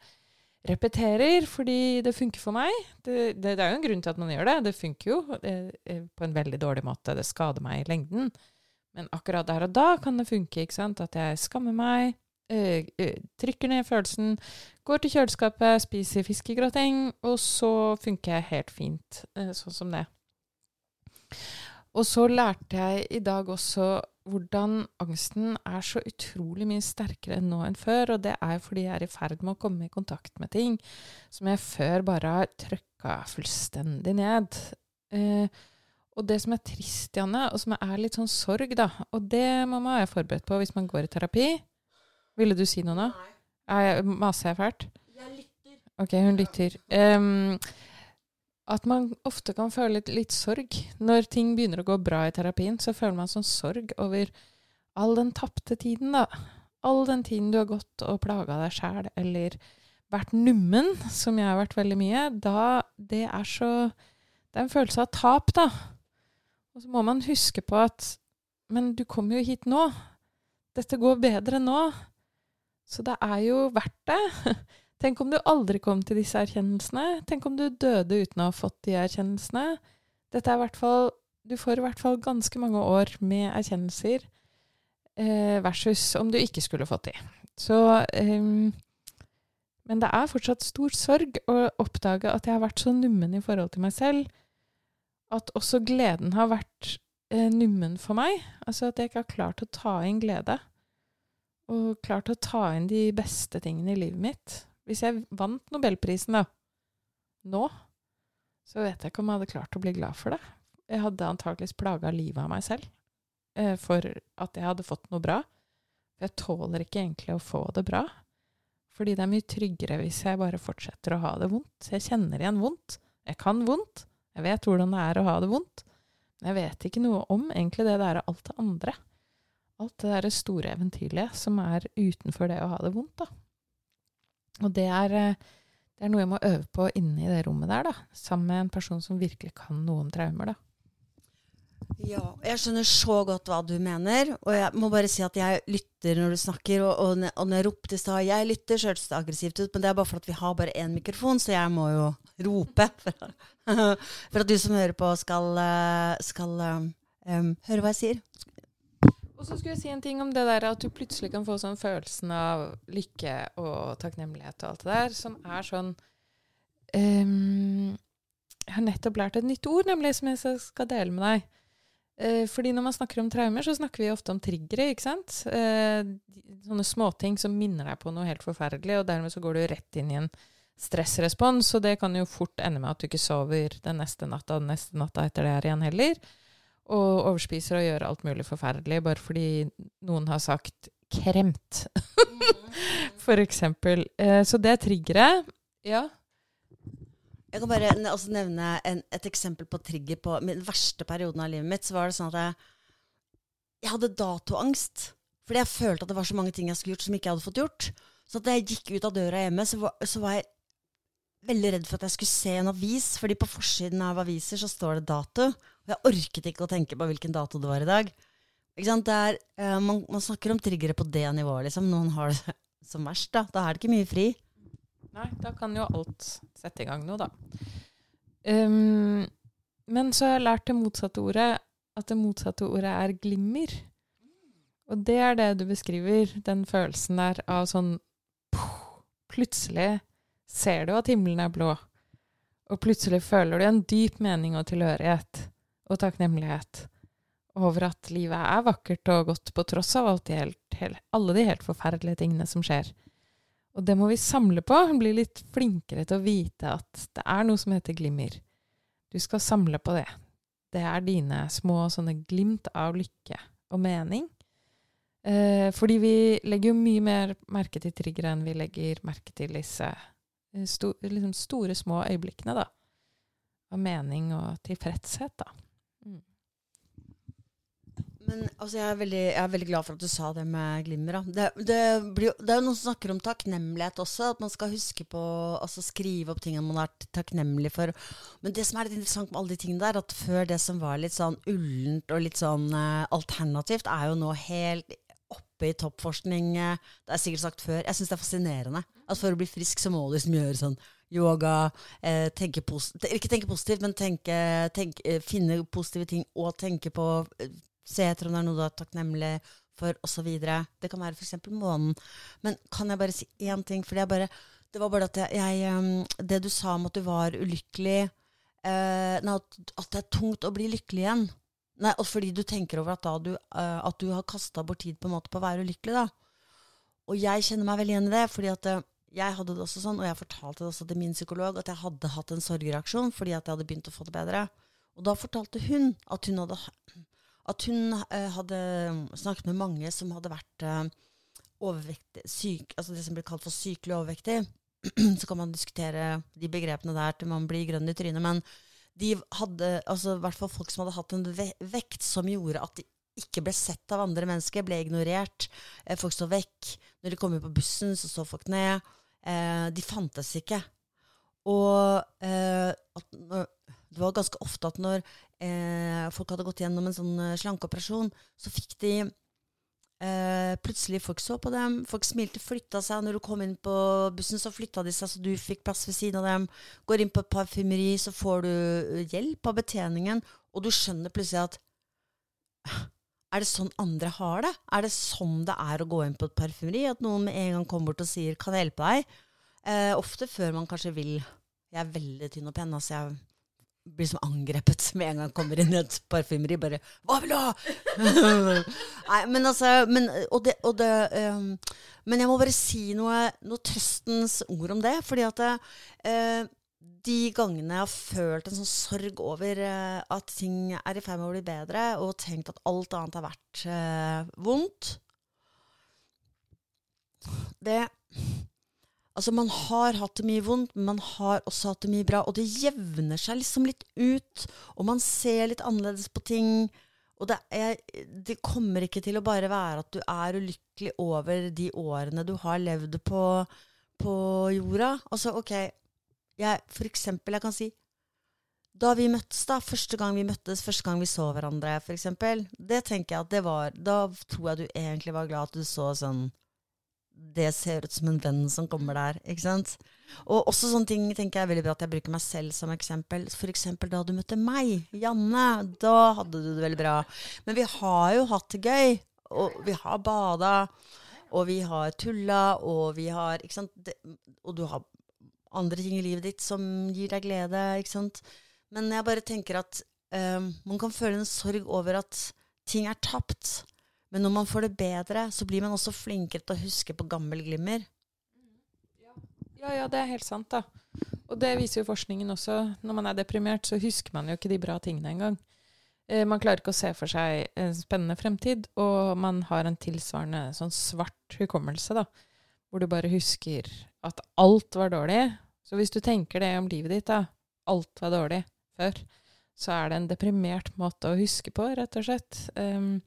repeterer fordi det funker for meg. Det, det, det, er jo en grunn til at man gjør det. Det funker jo eh, på en veldig dårlig måte. Det skader meg i lengden. Men akkurat der og da kan det funke. ikke sant? At jeg skammer meg, trykker ned følelsen, går til kjøleskapet, spiser fiskegrateng, og så funker jeg helt fint sånn som det. Og så lærte jeg i dag også hvordan angsten er så utrolig mye sterkere nå enn før. Og det er fordi jeg er i ferd med å komme i kontakt med ting som jeg før bare har trøkka fullstendig ned. Eh, og det som er trist, Janne, og som er litt sånn sorg, da, og det må man være forberedt på hvis man går i terapi Ville du si noe nå? Nei. Maser jeg fælt? Jeg lytter. Ok, hun lytter. Um, at man ofte kan føle litt, litt, sorg. Når ting begynner å gå bra i terapien, så føler man sånn sorg over all den tapte tiden, da. All den tiden du har gått og plaga deg sjæl, eller vært nummen, som jeg har vært veldig mye. Da Det er så Det er en følelse av tap, da. Og så må man huske på at Men du kom jo hit nå. Dette går bedre nå. Så det er jo verdt det. Tenk om du aldri kom til disse erkjennelsene. Tenk om du døde uten å ha fått de erkjennelsene. Dette er i hvert fall Du får i hvert fall ganske mange år med erkjennelser eh, versus om du ikke skulle fått de. Så eh, Men det er fortsatt stor sorg å oppdage at jeg har vært så nummen i forhold til meg selv. At også gleden har vært eh, nummen for meg. Altså at jeg ikke har klart å ta inn glede. Og klart å ta inn de beste tingene i livet mitt. Hvis jeg vant nobelprisen, da, nå, så vet jeg ikke om jeg hadde klart å bli glad for det. Jeg hadde antakeligvis plaga livet av meg selv eh, for at jeg hadde fått noe bra. Jeg tåler ikke egentlig å få det bra. Fordi det er mye tryggere hvis jeg bare fortsetter å ha det vondt. Jeg kjenner igjen vondt. Jeg kan vondt. Jeg vet hvordan det er å ha det vondt. Men jeg vet ikke noe om egentlig det der alt det andre. Alt det derre store eventyrlige som er utenfor det å ha det vondt, da. Og det er, eh, det er, noe jeg må øve på inne i det rommet der, da. Sammen med en person som virkelig kan noe om traumer, da. Ja, jeg skjønner så godt hva du mener. Og jeg må bare si at jeg lytter når du snakker. Og, og, og når jeg ropte i stad Jeg lytter, så hørtes det aggressivt ut, men det er bare fordi vi har bare én mikrofon, så jeg må jo rope. For, for at du som hører på, skal, eh, skal um, høre hva jeg sier. Og så skulle jeg si en ting om det der at du plutselig kan få sånn følelsen av lykke og takknemlighet og alt det der, som er sånn um, Jeg har nettopp lært et nytt ord, nemlig, som jeg skal dele med deg. Uh, fordi når man snakker om traumer, så snakker vi ofte om triggere, ikke sant? Uh, sånne småting som minner deg på noe helt forferdelig, og dermed så går du rett inn i en stressrespons, og det kan jo fort ende med at du ikke sover den neste natta og den neste natta etter det her igjen heller og overspiser og gjør alt mulig forferdelig bare fordi noen har sagt 'kremt', for eksempel. Eh, så det er triggeret. Ja. Jeg kan bare også nevne en, et eksempel på trigger. På den verste perioden av livet mitt så var det sånn at jeg, jeg hadde datoangst. Fordi jeg følte at det var så mange ting jeg skulle gjort som ikke jeg hadde fått gjort. Så da jeg gikk ut av døra hjemme, så var, så var jeg veldig redd for at jeg skulle se en avis. fordi på forsiden av aviser så står det dato. Og jeg orket ikke å tenke på hvilken dato det var i dag. Er, uh, man, man, snakker om triggere på det nivået. Liksom. Noen har det som verst. Da Da er det ikke mye fri. Nei, da kan jo alt sette i gang noe, da. Um, men så har jeg lært det motsatte ordet, at det motsatte ordet er glimmer. Og det er det du beskriver, den følelsen der av sånn Plutselig ser du at himmelen er blå, og plutselig føler du en dyp mening og tilhørighet og takknemlighet over at livet er vakkert og godt på tross av de helt, helt, alle de helt forferdelige tingene som skjer. Og det må vi samle på, bli litt flinkere til å vite at det er noe som heter glimmer. Du skal samle på det. Det er dine små sånne glimt av lykke og mening. Eh, fordi vi legger jo mye mer merke til triggere enn vi legger merke til disse sto, liksom store, små øyeblikkene, da. Av mening og tilfredshet, da. Men altså, jeg, er veldig, jeg er veldig glad for at du sa det med glimmer. Det, det, det er jo noen som snakker om takknemlighet også. At man skal huske på altså skrive opp tingene man vært takknemlig for. Men det som er litt interessant med alle de tingene der, at før det som var litt sånn ullent og litt sånn uh, alternativt, er jo nå helt oppe i toppforskning. Uh, det er sikkert sagt før. Jeg syns det er fascinerende. At for å bli frisk så må du liksom gjøre sånn yoga, eh, tenke ikke tenke positivt, men tenke, tenke, eh, finne positive ting og tenke på eh, Se etter om det er noe du er takknemlig for, osv. Det kan være f.eks. månen. Men kan jeg bare si én ting? For det, er bare, det var bare at jeg, jeg um, Det du sa om at du var ulykkelig eh, nei, at, at det er tungt å bli lykkelig igjen. Nei, og fordi du tenker over at, du, eh, at du har kasta bort tid på en måte på å være ulykkelig. da. Og jeg kjenner meg veldig igjen i det. fordi at eh, jeg hadde det også sånn, og jeg fortalte det også til min psykolog, at jeg hadde hatt en sorgreaksjon fordi at jeg hadde begynt å få det bedre. Og da fortalte hun at hun hadde, at hun, eh, hadde snakket med mange som hadde vært eh, overvektig, syk, altså det som blir kalt for sykelig overvektig. Så kan man diskutere de begrepene der til man blir grønn i trynet. Men de hadde, altså i hvert fall folk som hadde hatt en ve vekt som gjorde at de ikke ble sett av andre mennesker, ble ignorert. Eh, folk så vekk. Når de kom inn på bussen, så så folk ned. Eh, de fantes ikke. Og eh, at det var ganske ofte at når eh, folk hadde gått gjennom en sånn eh, slankeoperasjon, så fikk de eh, Plutselig folk så på dem, folk smilte, flytta seg. Når du kom inn på bussen, så flytta de seg så du fikk plass ved siden av dem. Går inn på et parfymeri, så får du eh, hjelp av betjeningen, og du skjønner plutselig at er det sånn andre har det? Er det sånn det er å gå inn på et parfymeri? At noen med en gang kommer bort og sier 'kan jeg hjelpe deg'? Eh, ofte før man kanskje vil Jeg er veldig tynn og pen, altså jeg blir som angrepet med en gang kommer inn i et parfymeri. Bare 'Hva vil du ha?' Nei, men altså men, og det, og det, um, men jeg må bare si noe, noe trøstens ord om det. Fordi at eh, de gangene jeg har følt en sånn sorg over uh, at ting er i ferd med å bli bedre, og tenkt at alt annet har vært uh, vondt Det Altså, man har hatt det mye vondt, men man har også hatt det mye bra. Og det jevner seg liksom litt ut, og man ser litt annerledes på ting. Og det, er, det kommer ikke til å bare være at du er ulykkelig over de årene du har levd på, på jorda. Altså, OK, jeg, for eksempel, jeg kan si da vi møttes, da, første gang vi møttes, første gang vi så hverandre, for eksempel, det tenker jeg at det var Da tror jeg du egentlig var glad at du så sånn det ser ut som en venn som kommer der. ikke sant? Og også sånne ting tenker jeg er veldig bra at jeg bruker meg selv som eksempel. For eksempel da du møtte meg, Janne. Da hadde du det veldig bra. Men vi har jo hatt det gøy. Og vi har bada. Og vi har tulla, og vi har ikke sant? Det, og du har andre ting i livet ditt som gir deg glede. ikke sant? Men jeg bare tenker at um, man kan føle en sorg over at ting er tapt. Men når man får det bedre, så blir man også flinkere til å huske på gammel glimmer. Ja, ja, det er helt sant, da. Og det viser jo forskningen også. Når man er deprimert, så husker man jo ikke de bra tingene engang. Eh, man klarer ikke å se for seg en spennende fremtid, og man har en tilsvarende sånn svart hukommelse, da. Hvor du bare husker at alt var dårlig. Så hvis du tenker det om livet ditt, da, alt var dårlig før, så er det en deprimert måte å huske på, rett og slett. Um,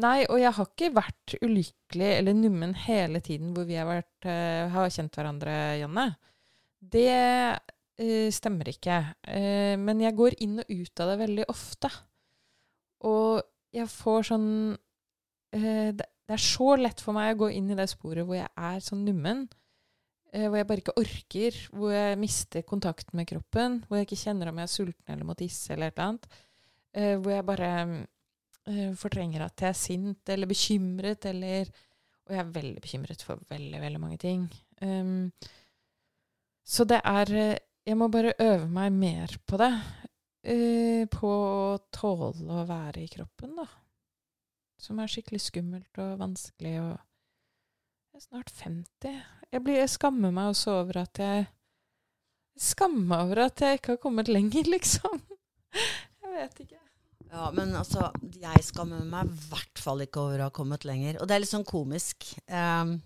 nei, og jeg har ikke vært ulykkelig eller nummen hele tiden hvor vi har, vært, uh, har kjent hverandre, Janne. Det uh, stemmer ikke. Uh, men jeg går inn og ut av det veldig ofte. Og jeg får sånn det, det er så lett for meg å gå inn i det sporet hvor jeg er sånn nummen. Eh, hvor jeg bare ikke orker, hvor jeg mister kontakten med kroppen, hvor jeg ikke kjenner om jeg er sulten eller må tisse eller et eller annet. Eh, hvor jeg bare eh, fortrenger at jeg er sint eller bekymret eller Og jeg er veldig bekymret for veldig, veldig mange ting. Um, så det er Jeg må bare øve meg mer på det. På å tåle å være i kroppen, da. Som er skikkelig skummelt og vanskelig og jeg er snart 50. Jeg, blir, jeg skammer meg også over at jeg Skammer meg over at jeg ikke har kommet lenger, liksom. Jeg vet ikke. Ja, men altså, jeg skammer meg i hvert fall ikke over å ha kommet lenger. Og det er litt sånn komisk. Um,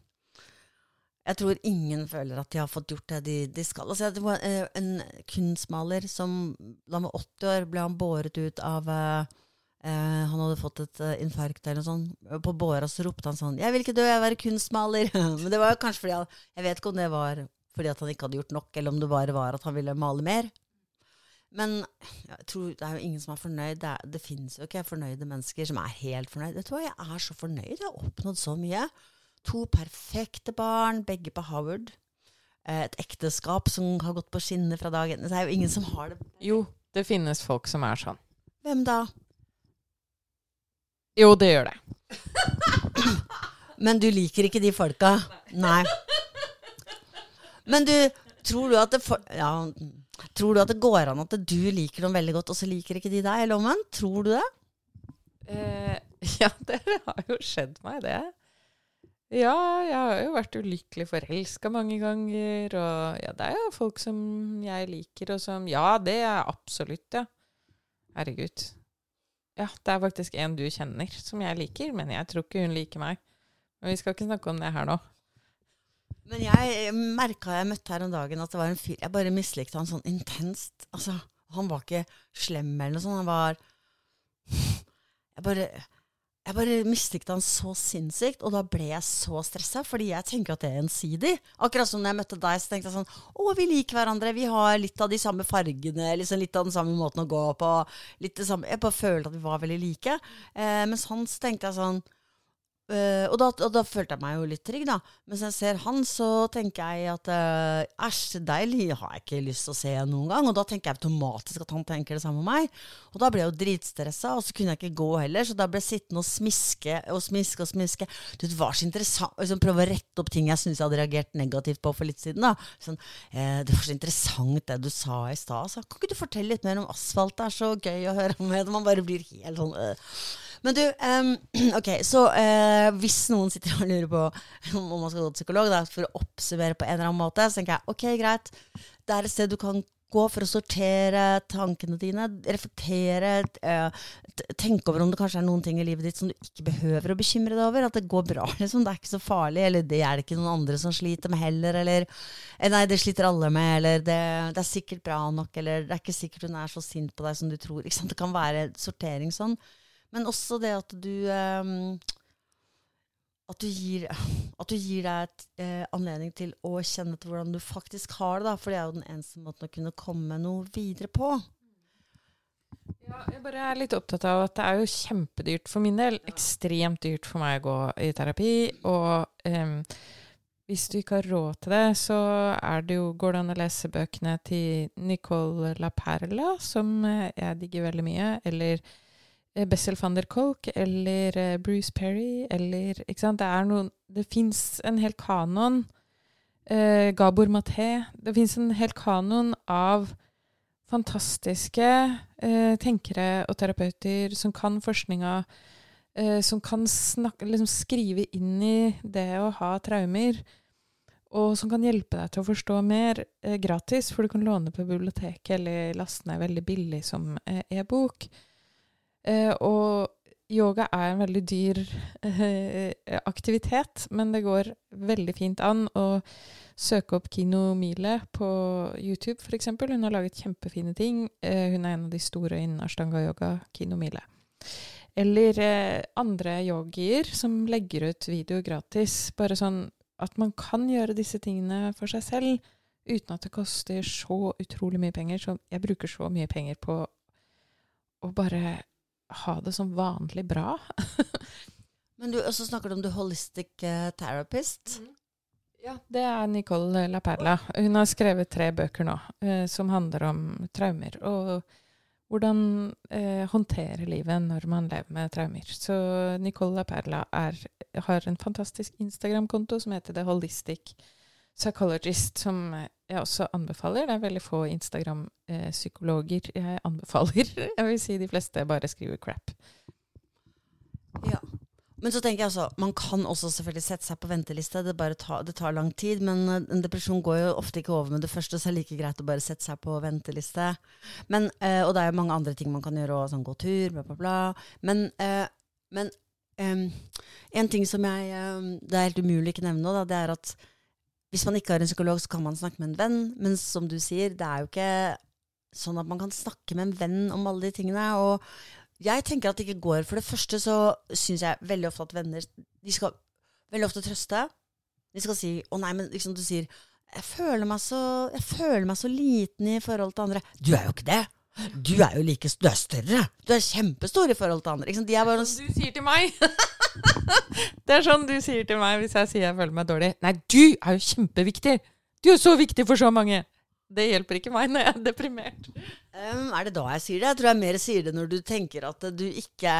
Jeg tror ingen føler at de har fått gjort det de, de skal. Altså, det var eh, en kunstmaler som da han var 80 år, ble han båret ut av eh, eh, Han hadde fått et uh, infarkt eller noe sånt. På båra så ropte han sånn 'Jeg vil ikke dø, jeg vil være kunstmaler'. Men det var jo kanskje fordi han, Jeg vet ikke om det var fordi han ikke hadde gjort nok, eller om det bare var at han ville male mer. Men jeg tror det er jo ingen som er fornøyd. Det, er, det finnes jo ikke fornøyde mennesker som er helt fornøyd. Vet du hva, jeg er så fornøyd. Jeg har oppnådd så mye. To perfekte barn, begge på Howard. Eh, Et ekteskap som har gått på skinner fra dag én. Det er jo ingen som har det. Jo, det finnes folk som er sånn. Hvem da? Jo, det gjør det. Men du liker ikke de folka? Nei. Men du, tror du at det for, ja, Tror du at det går an at du liker dem veldig godt, og så liker ikke de deg? Eller omvendt? Tror du det? Eh, ja, det har jo skjedd meg, det. Ja, jeg har jo vært ulykkelig forelska mange ganger, og ja, det er jo folk som jeg liker, og som Ja, det er absolutt, ja. Herregud. Ja, det er faktisk en du kjenner som jeg liker, men jeg tror ikke hun liker meg. Men vi skal ikke snakke om det her nå. Men jeg merka jeg møtte her om dagen at det var en fyr Jeg bare mislikte han sånn intenst. Altså, han var ikke slem eller noe sånt. Han var Jeg bare jeg bare mislikte han så sinnssykt, og da ble jeg så stressa, fordi jeg tenker at det er gjensidig. Akkurat som når jeg møtte deg, så tenkte jeg sånn Å, vi liker hverandre. Vi har litt av de samme fargene, liksom litt av den samme måten å gå på. Litt det samme. Jeg bare følte at vi var veldig like. Eh, mens han så tenkte jeg sånn Uh, og, da, og da følte jeg meg jo litt trygg, da. Mens jeg ser han, så tenker jeg at uh, æsj, deilig har jeg ikke lyst til å se noen gang. Og da tenker jeg automatisk at han tenker det samme med meg. Og da ble jeg jo dritstressa, og så kunne jeg ikke gå heller. Så da ble jeg sittende og smiske og smiske og smiske. Det var så interessant liksom, prøve å rette opp ting jeg syntes jeg hadde reagert negativt på for litt siden. da. Sånn, uh, det var så interessant det du sa i stad. Kan ikke du fortelle litt mer om asfalt? Det er så gøy å høre om. Man bare blir helt sånn men du, um, ok, så uh, hvis noen sitter og lurer på om man skal gå til psykolog, da, for å oppsummere på en eller annen måte, så tenker jeg ok, greit. Det er et sted du kan gå for å sortere tankene dine, reflektere, uh, tenke over om det kanskje er noen ting i livet ditt som du ikke behøver å bekymre deg over. At det går bra, liksom. Det er ikke så farlig. Eller det er det ikke noen andre som sliter med heller. Eller eh, nei, det sliter alle med. Eller det, det er sikkert bra nok. Eller det er ikke sikkert hun er så sint på deg som du tror. Det kan være sortering sånn. Men også det at du um, at, du gir, at du gir deg eh, anledning til å kjenne til hvordan du faktisk har det. Da, for det er jo den eneste måten å kunne komme noe videre på. Ja, jeg bare er litt opptatt av at det er jo kjempedyrt for min del. Ekstremt dyrt for meg å gå i terapi. Og eh, hvis du ikke har råd til det, så er det jo, går det an å lese bøkene til Nicole La Perla, som eh, jeg digger veldig mye. Eller Bessel van der Kolk eller uh, Bruce Perry eller Ikke sant? Det er noen Det fins en hel kanon. Eh, Gabor Maté. Det fins en hel kanon av fantastiske eh, tenkere og terapeuter som kan forskninga, som kan snakke, liksom skrive inn i det å ha traumer. Og som kan hjelpe deg til å forstå mer gratis, for du kan låne på biblioteket eller laste ned veldig billig som e-bok. Eh, og yoga er en veldig dyr eh, aktivitet, men det går veldig fint an å søke opp Kino Mile på YouTube, f.eks. Hun har laget kjempefine ting. Eh, hun er en av de store innen ashtanga-yoga, Kino Mile. Eller andre yogier som legger ut video gratis. Bare sånn at man kan gjøre disse tingene for seg selv uten at det koster så utrolig mye penger. Så jeg bruker så mye penger på å bare ha det som vanlig bra. Men du, så snakker du om the holistic uh, therapist. Mm. Ja, det er Nicole Laperla. Hun har skrevet tre bøker nå eh, som handler om traumer. Og hvordan eh, håndtere livet når man lever med traumer. Så Nicole Laperla er, har en fantastisk Instagram-konto som heter The Holistic Psychologist, som jeg også anbefaler. Det er veldig få Instagram-psykologer jeg anbefaler. Jeg vil si de fleste bare skriver crap. Ja. Men så tenker jeg altså, man kan også selvfølgelig sette seg på venteliste. Det, tar, det tar lang tid. Men eh, en depresjon går jo ofte ikke over med det første, så er det like greit å bare sette seg på venteliste. Men, eh, og det er jo mange andre ting man kan gjøre òg, sånn gå tur, bla, bla, bla. Men, eh, men um, en ting som jeg Det er helt umulig ikke nevne nå, det er at hvis man ikke har en psykolog, så kan man snakke med en venn. Men som du sier, det er jo ikke sånn at man kan snakke med en venn om alle de tingene. Og jeg tenker at det ikke går. For det første så syns jeg veldig ofte at venner De skal veldig ofte trøste. De skal si 'Å nei', men liksom du sier jeg føler, så, jeg føler meg så liten i forhold til andre. Du er jo ikke det! Du er jo like Du er større! Du er kjempestor i forhold til andre. De er bare du sier til meg. det er sånn du sier til meg hvis jeg sier jeg føler meg dårlig. Nei, du er jo kjempeviktig! Du er så viktig for så mange! Det hjelper ikke meg når jeg er deprimert. Um, er det da jeg sier det? Jeg tror jeg mer sier det når du tenker at du ikke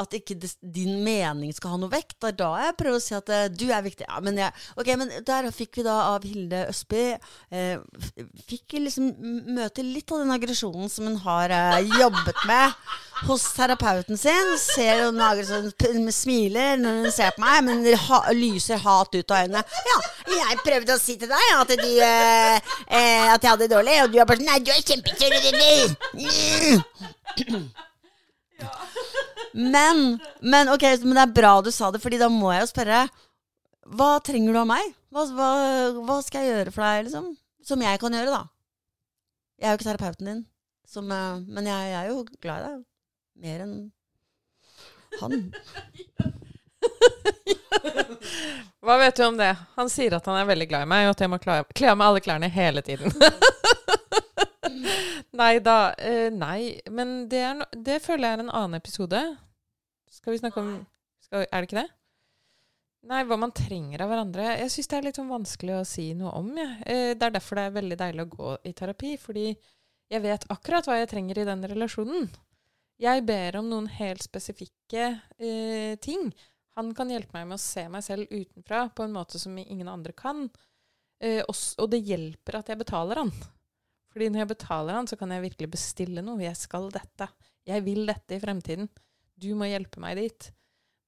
At ikke din mening skal ha noe vekt. Det er da jeg prøver å si at eh, du er viktig. Ja, men, jeg, ok, men der fikk vi da av Hilde Østby eh, Fikk liksom møte litt av den aggresjonen som hun har eh, jobbet med hos terapeuten sin. Ser hun p- smiler når hun ser på meg, men ha, lyser hat ut av øynene. Ja, jeg prøvde å si til deg at du eh, eh, At jeg hadde det dårlig, og du er bare sånn Nei, du er kjempekjør, men, men ok, men det er bra du sa det, Fordi da må jeg jo spørre Hva trenger du av meg? Hva, hva, hva skal jeg gjøre for deg, liksom? Som jeg kan gjøre, da. Jeg er jo ikke terapeuten din, som, eh, men jeg, jeg er jo glad i deg. Mer enn han. Hva vet du om det? Han sier at han er veldig glad i meg, og at jeg må kle kle av meg alle klærne hele tiden. nei da. Uh, nei, men det, no det føler jeg er en annen episode. Skal vi snakke om skal, Er det ikke det? Nei, hva man trenger av hverandre. Jeg syns det er litt sånn vanskelig å si noe om. Ja. Uh, det er derfor det er veldig deilig å gå i terapi, fordi jeg vet akkurat hva jeg trenger i den relasjonen. Jeg ber om noen helt spesifikke uh, ting. Han kan hjelpe meg med å se meg selv utenfra på en måte som ingen andre kan. Eh, også, og det hjelper at jeg betaler han. Fordi når jeg betaler han, så kan jeg virkelig bestille noe. Jeg skal dette. Jeg vil dette i fremtiden. Du må hjelpe meg dit.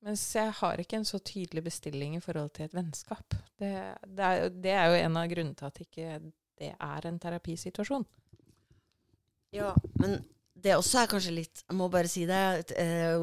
Mens jeg har ikke en så tydelig bestilling i forhold til et vennskap. Det, det, er, det er jo en av grunnene til at ikke det er en terapisituasjon. Ja, men det også er kanskje litt Jeg må bare si det. eh,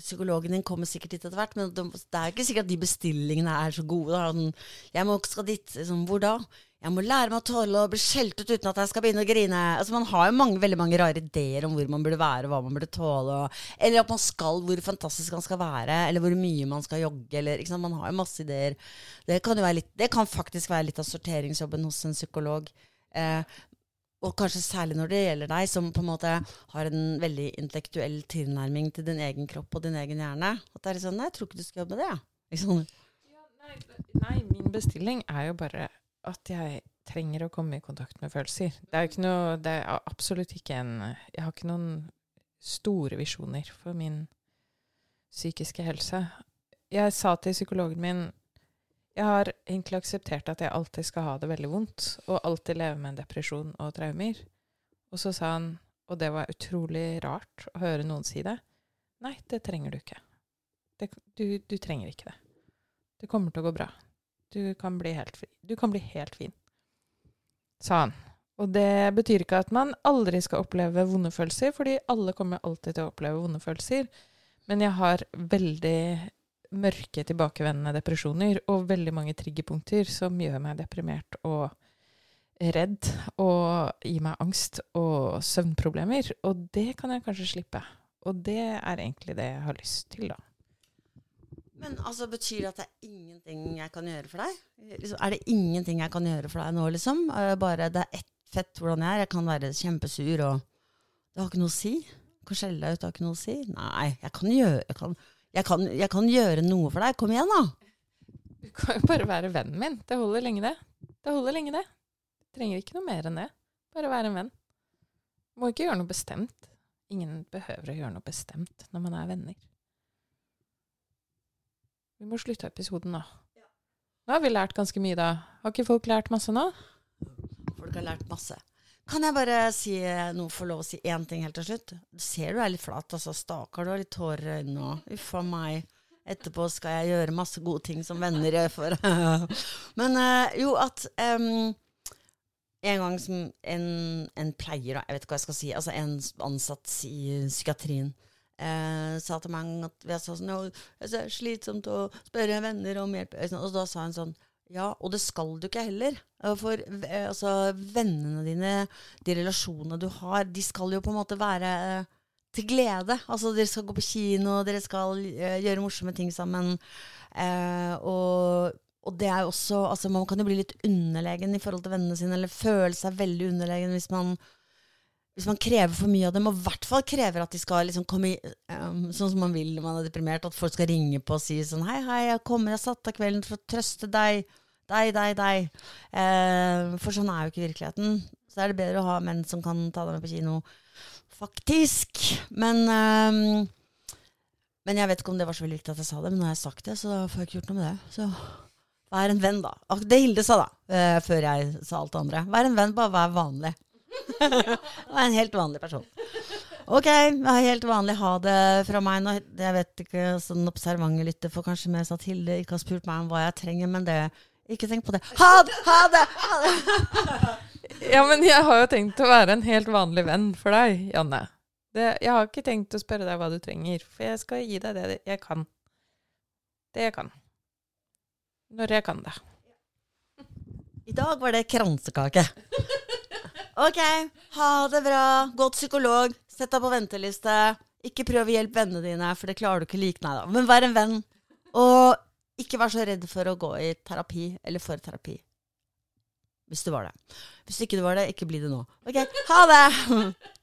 Psykologen din kommer sikkert dit etter hvert, men de, det er ikke sikkert at de bestillingene er så gode. Sånn, Jeg må skal dit. Liksom, hvor da? Jeg må lære meg å tåle å bli skjelt ut uten at jeg skal begynne å grine. Altså, man har jo mange, veldig mange rare ideer om hvor man burde være, og hva man burde tåle. Og, eller at man skal, hvor fantastisk man skal være, eller hvor mye man skal jogge. Eller, ikke sant? Man har jo masse ideer. Det kan, litt, det kan faktisk være litt av sorteringsjobben hos en psykolog. Eh, og kanskje særlig når det gjelder deg, som på en måte har en veldig intellektuell tilnærming til din egen kropp og din egen hjerne. At det er sånn Nei, jeg tror ikke du skal jobbe med det, liksom. ja, nei, nei, min bestilling er jo bare at jeg trenger å komme i kontakt med følelser. Det er jo ikke noe Det er absolutt ikke en Jeg har ikke noen store visjoner for min psykiske helse. Jeg sa til psykologen min jeg har egentlig akseptert at jeg alltid skal ha det veldig vondt, og alltid leve med en depresjon og traumer. Og så sa han, og det var utrolig rart å høre noen si det, nei, det trenger du ikke. Det, du, du trenger ikke det. Det kommer til å gå bra. Du kan bli helt. Du kan bli helt fin, sa han. Og det betyr ikke at man aldri skal oppleve vonde følelser, fordi alle kommer alltid til å oppleve vonde følelser. Men jeg har veldig mørke, tilbakevendende depresjoner og veldig mange triggerpunkter som gjør meg deprimert og redd og gir meg angst og søvnproblemer. Og det kan jeg kanskje slippe. Og det er egentlig det jeg har lyst til, da. Men altså, betyr det at det er ingenting jeg kan gjøre for deg? Liksom, er det ingenting jeg kan gjøre for deg nå, liksom? Eh, Bare det er ett fett hvordan jeg er. Jeg kan være kjempesur, og det har ikke noe å si. Jeg kan skjelle deg ut, det har ikke noe å si. Nei, jeg kan gjøre jeg kan, jeg, kan, jeg kan gjøre noe for deg. Kom igjen, da. Du kan jo bare være vennen min. Det holder lenge, det. Det holder lenge, det. Du trenger ikke noe mer enn det. Bare være en venn. Du må ikke gjøre noe bestemt. Ingen behøver å gjøre noe bestemt når man er venner. Vi må slutte episoden nå. Nå har vi lært ganske mye, da. Har ikke folk lært masse nå? Folk har lært masse. Kan jeg bare si eh, noe, få lov å si én ting helt til slutt? Du ser du er litt flat, altså. Stakkar, du har litt tårer i øynene nå. Uff a meg. Etterpå skal jeg gjøre masse gode ting som venner gjør for Men eh, jo, at um, En gang som en, en pleier, jeg vet ikke hva jeg skal si, altså en ansatt i psykiatrien eh, sa til meg at jeg sa sånn «Jo, det er slitsomt å spørre venner om hjelp. Og da sa hun sånn Ja, og det skal du ikke heller. Eh, For eh, altså, vennene dine, de relasjonene du har, de skal jo på en måte være eh, til glede. Altså, dere skal gå på kino, dere skal gjøre morsomme ting sammen. Eh, og, og det er jo også Altså, man kan jo bli litt underlegen i forhold til vennene sine, eller føle seg veldig underlegen hvis man hvis man krever for mye av dem, og i hvert fall krever at de skal liksom komme i um, Sånn som man vil når man er deprimert, at folk skal ringe på og si sånn Hei, hei, jeg kommer, jeg satt av kvelden for å trøste deg. Deg, deg, deg. Eh, for sånn er jo ikke virkeligheten. Så er det bedre å ha menn som kan ta deg med på kino. Faktisk. Men um, Men jeg vet ikke om det var så veldig viktig at jeg sa det, men nå har jeg sagt det, så da får jeg ikke gjort noe med det. Så vær en venn, da. Det Hilde sa, da, eh, før jeg sa alt det andre. Vær en venn, bare vær vanlig. Vær en helt vanlig person. Ok, helt vanlig. Ha det fra meg nå. Jeg vet ikke, sånn observante lytter får kanskje med seg at Hilde ikke har spurt meg om hva jeg trenger, men det Ikke tenk på det. Ha det! Ha det! Ha det! Ja, men jeg har jo tenkt å være en helt vanlig venn for deg, Janne. Det, jeg har ikke tenkt å spørre deg hva du trenger, for jeg skal gi deg det jeg kan. Det jeg kan. Når jeg kan det. I dag var det kransekake. Ok, ha det bra. Gå til psykolog. Sett deg på venteliste. Ikke prøv å hjelpe vennene dine, for det klarer du ikke like. Nei da. Men vær en venn. Og ikke vær så redd for å gå i terapi, eller for terapi. Hvis du var det. Hvis ikke du var det, ikke bli det nå. Ok, ha det!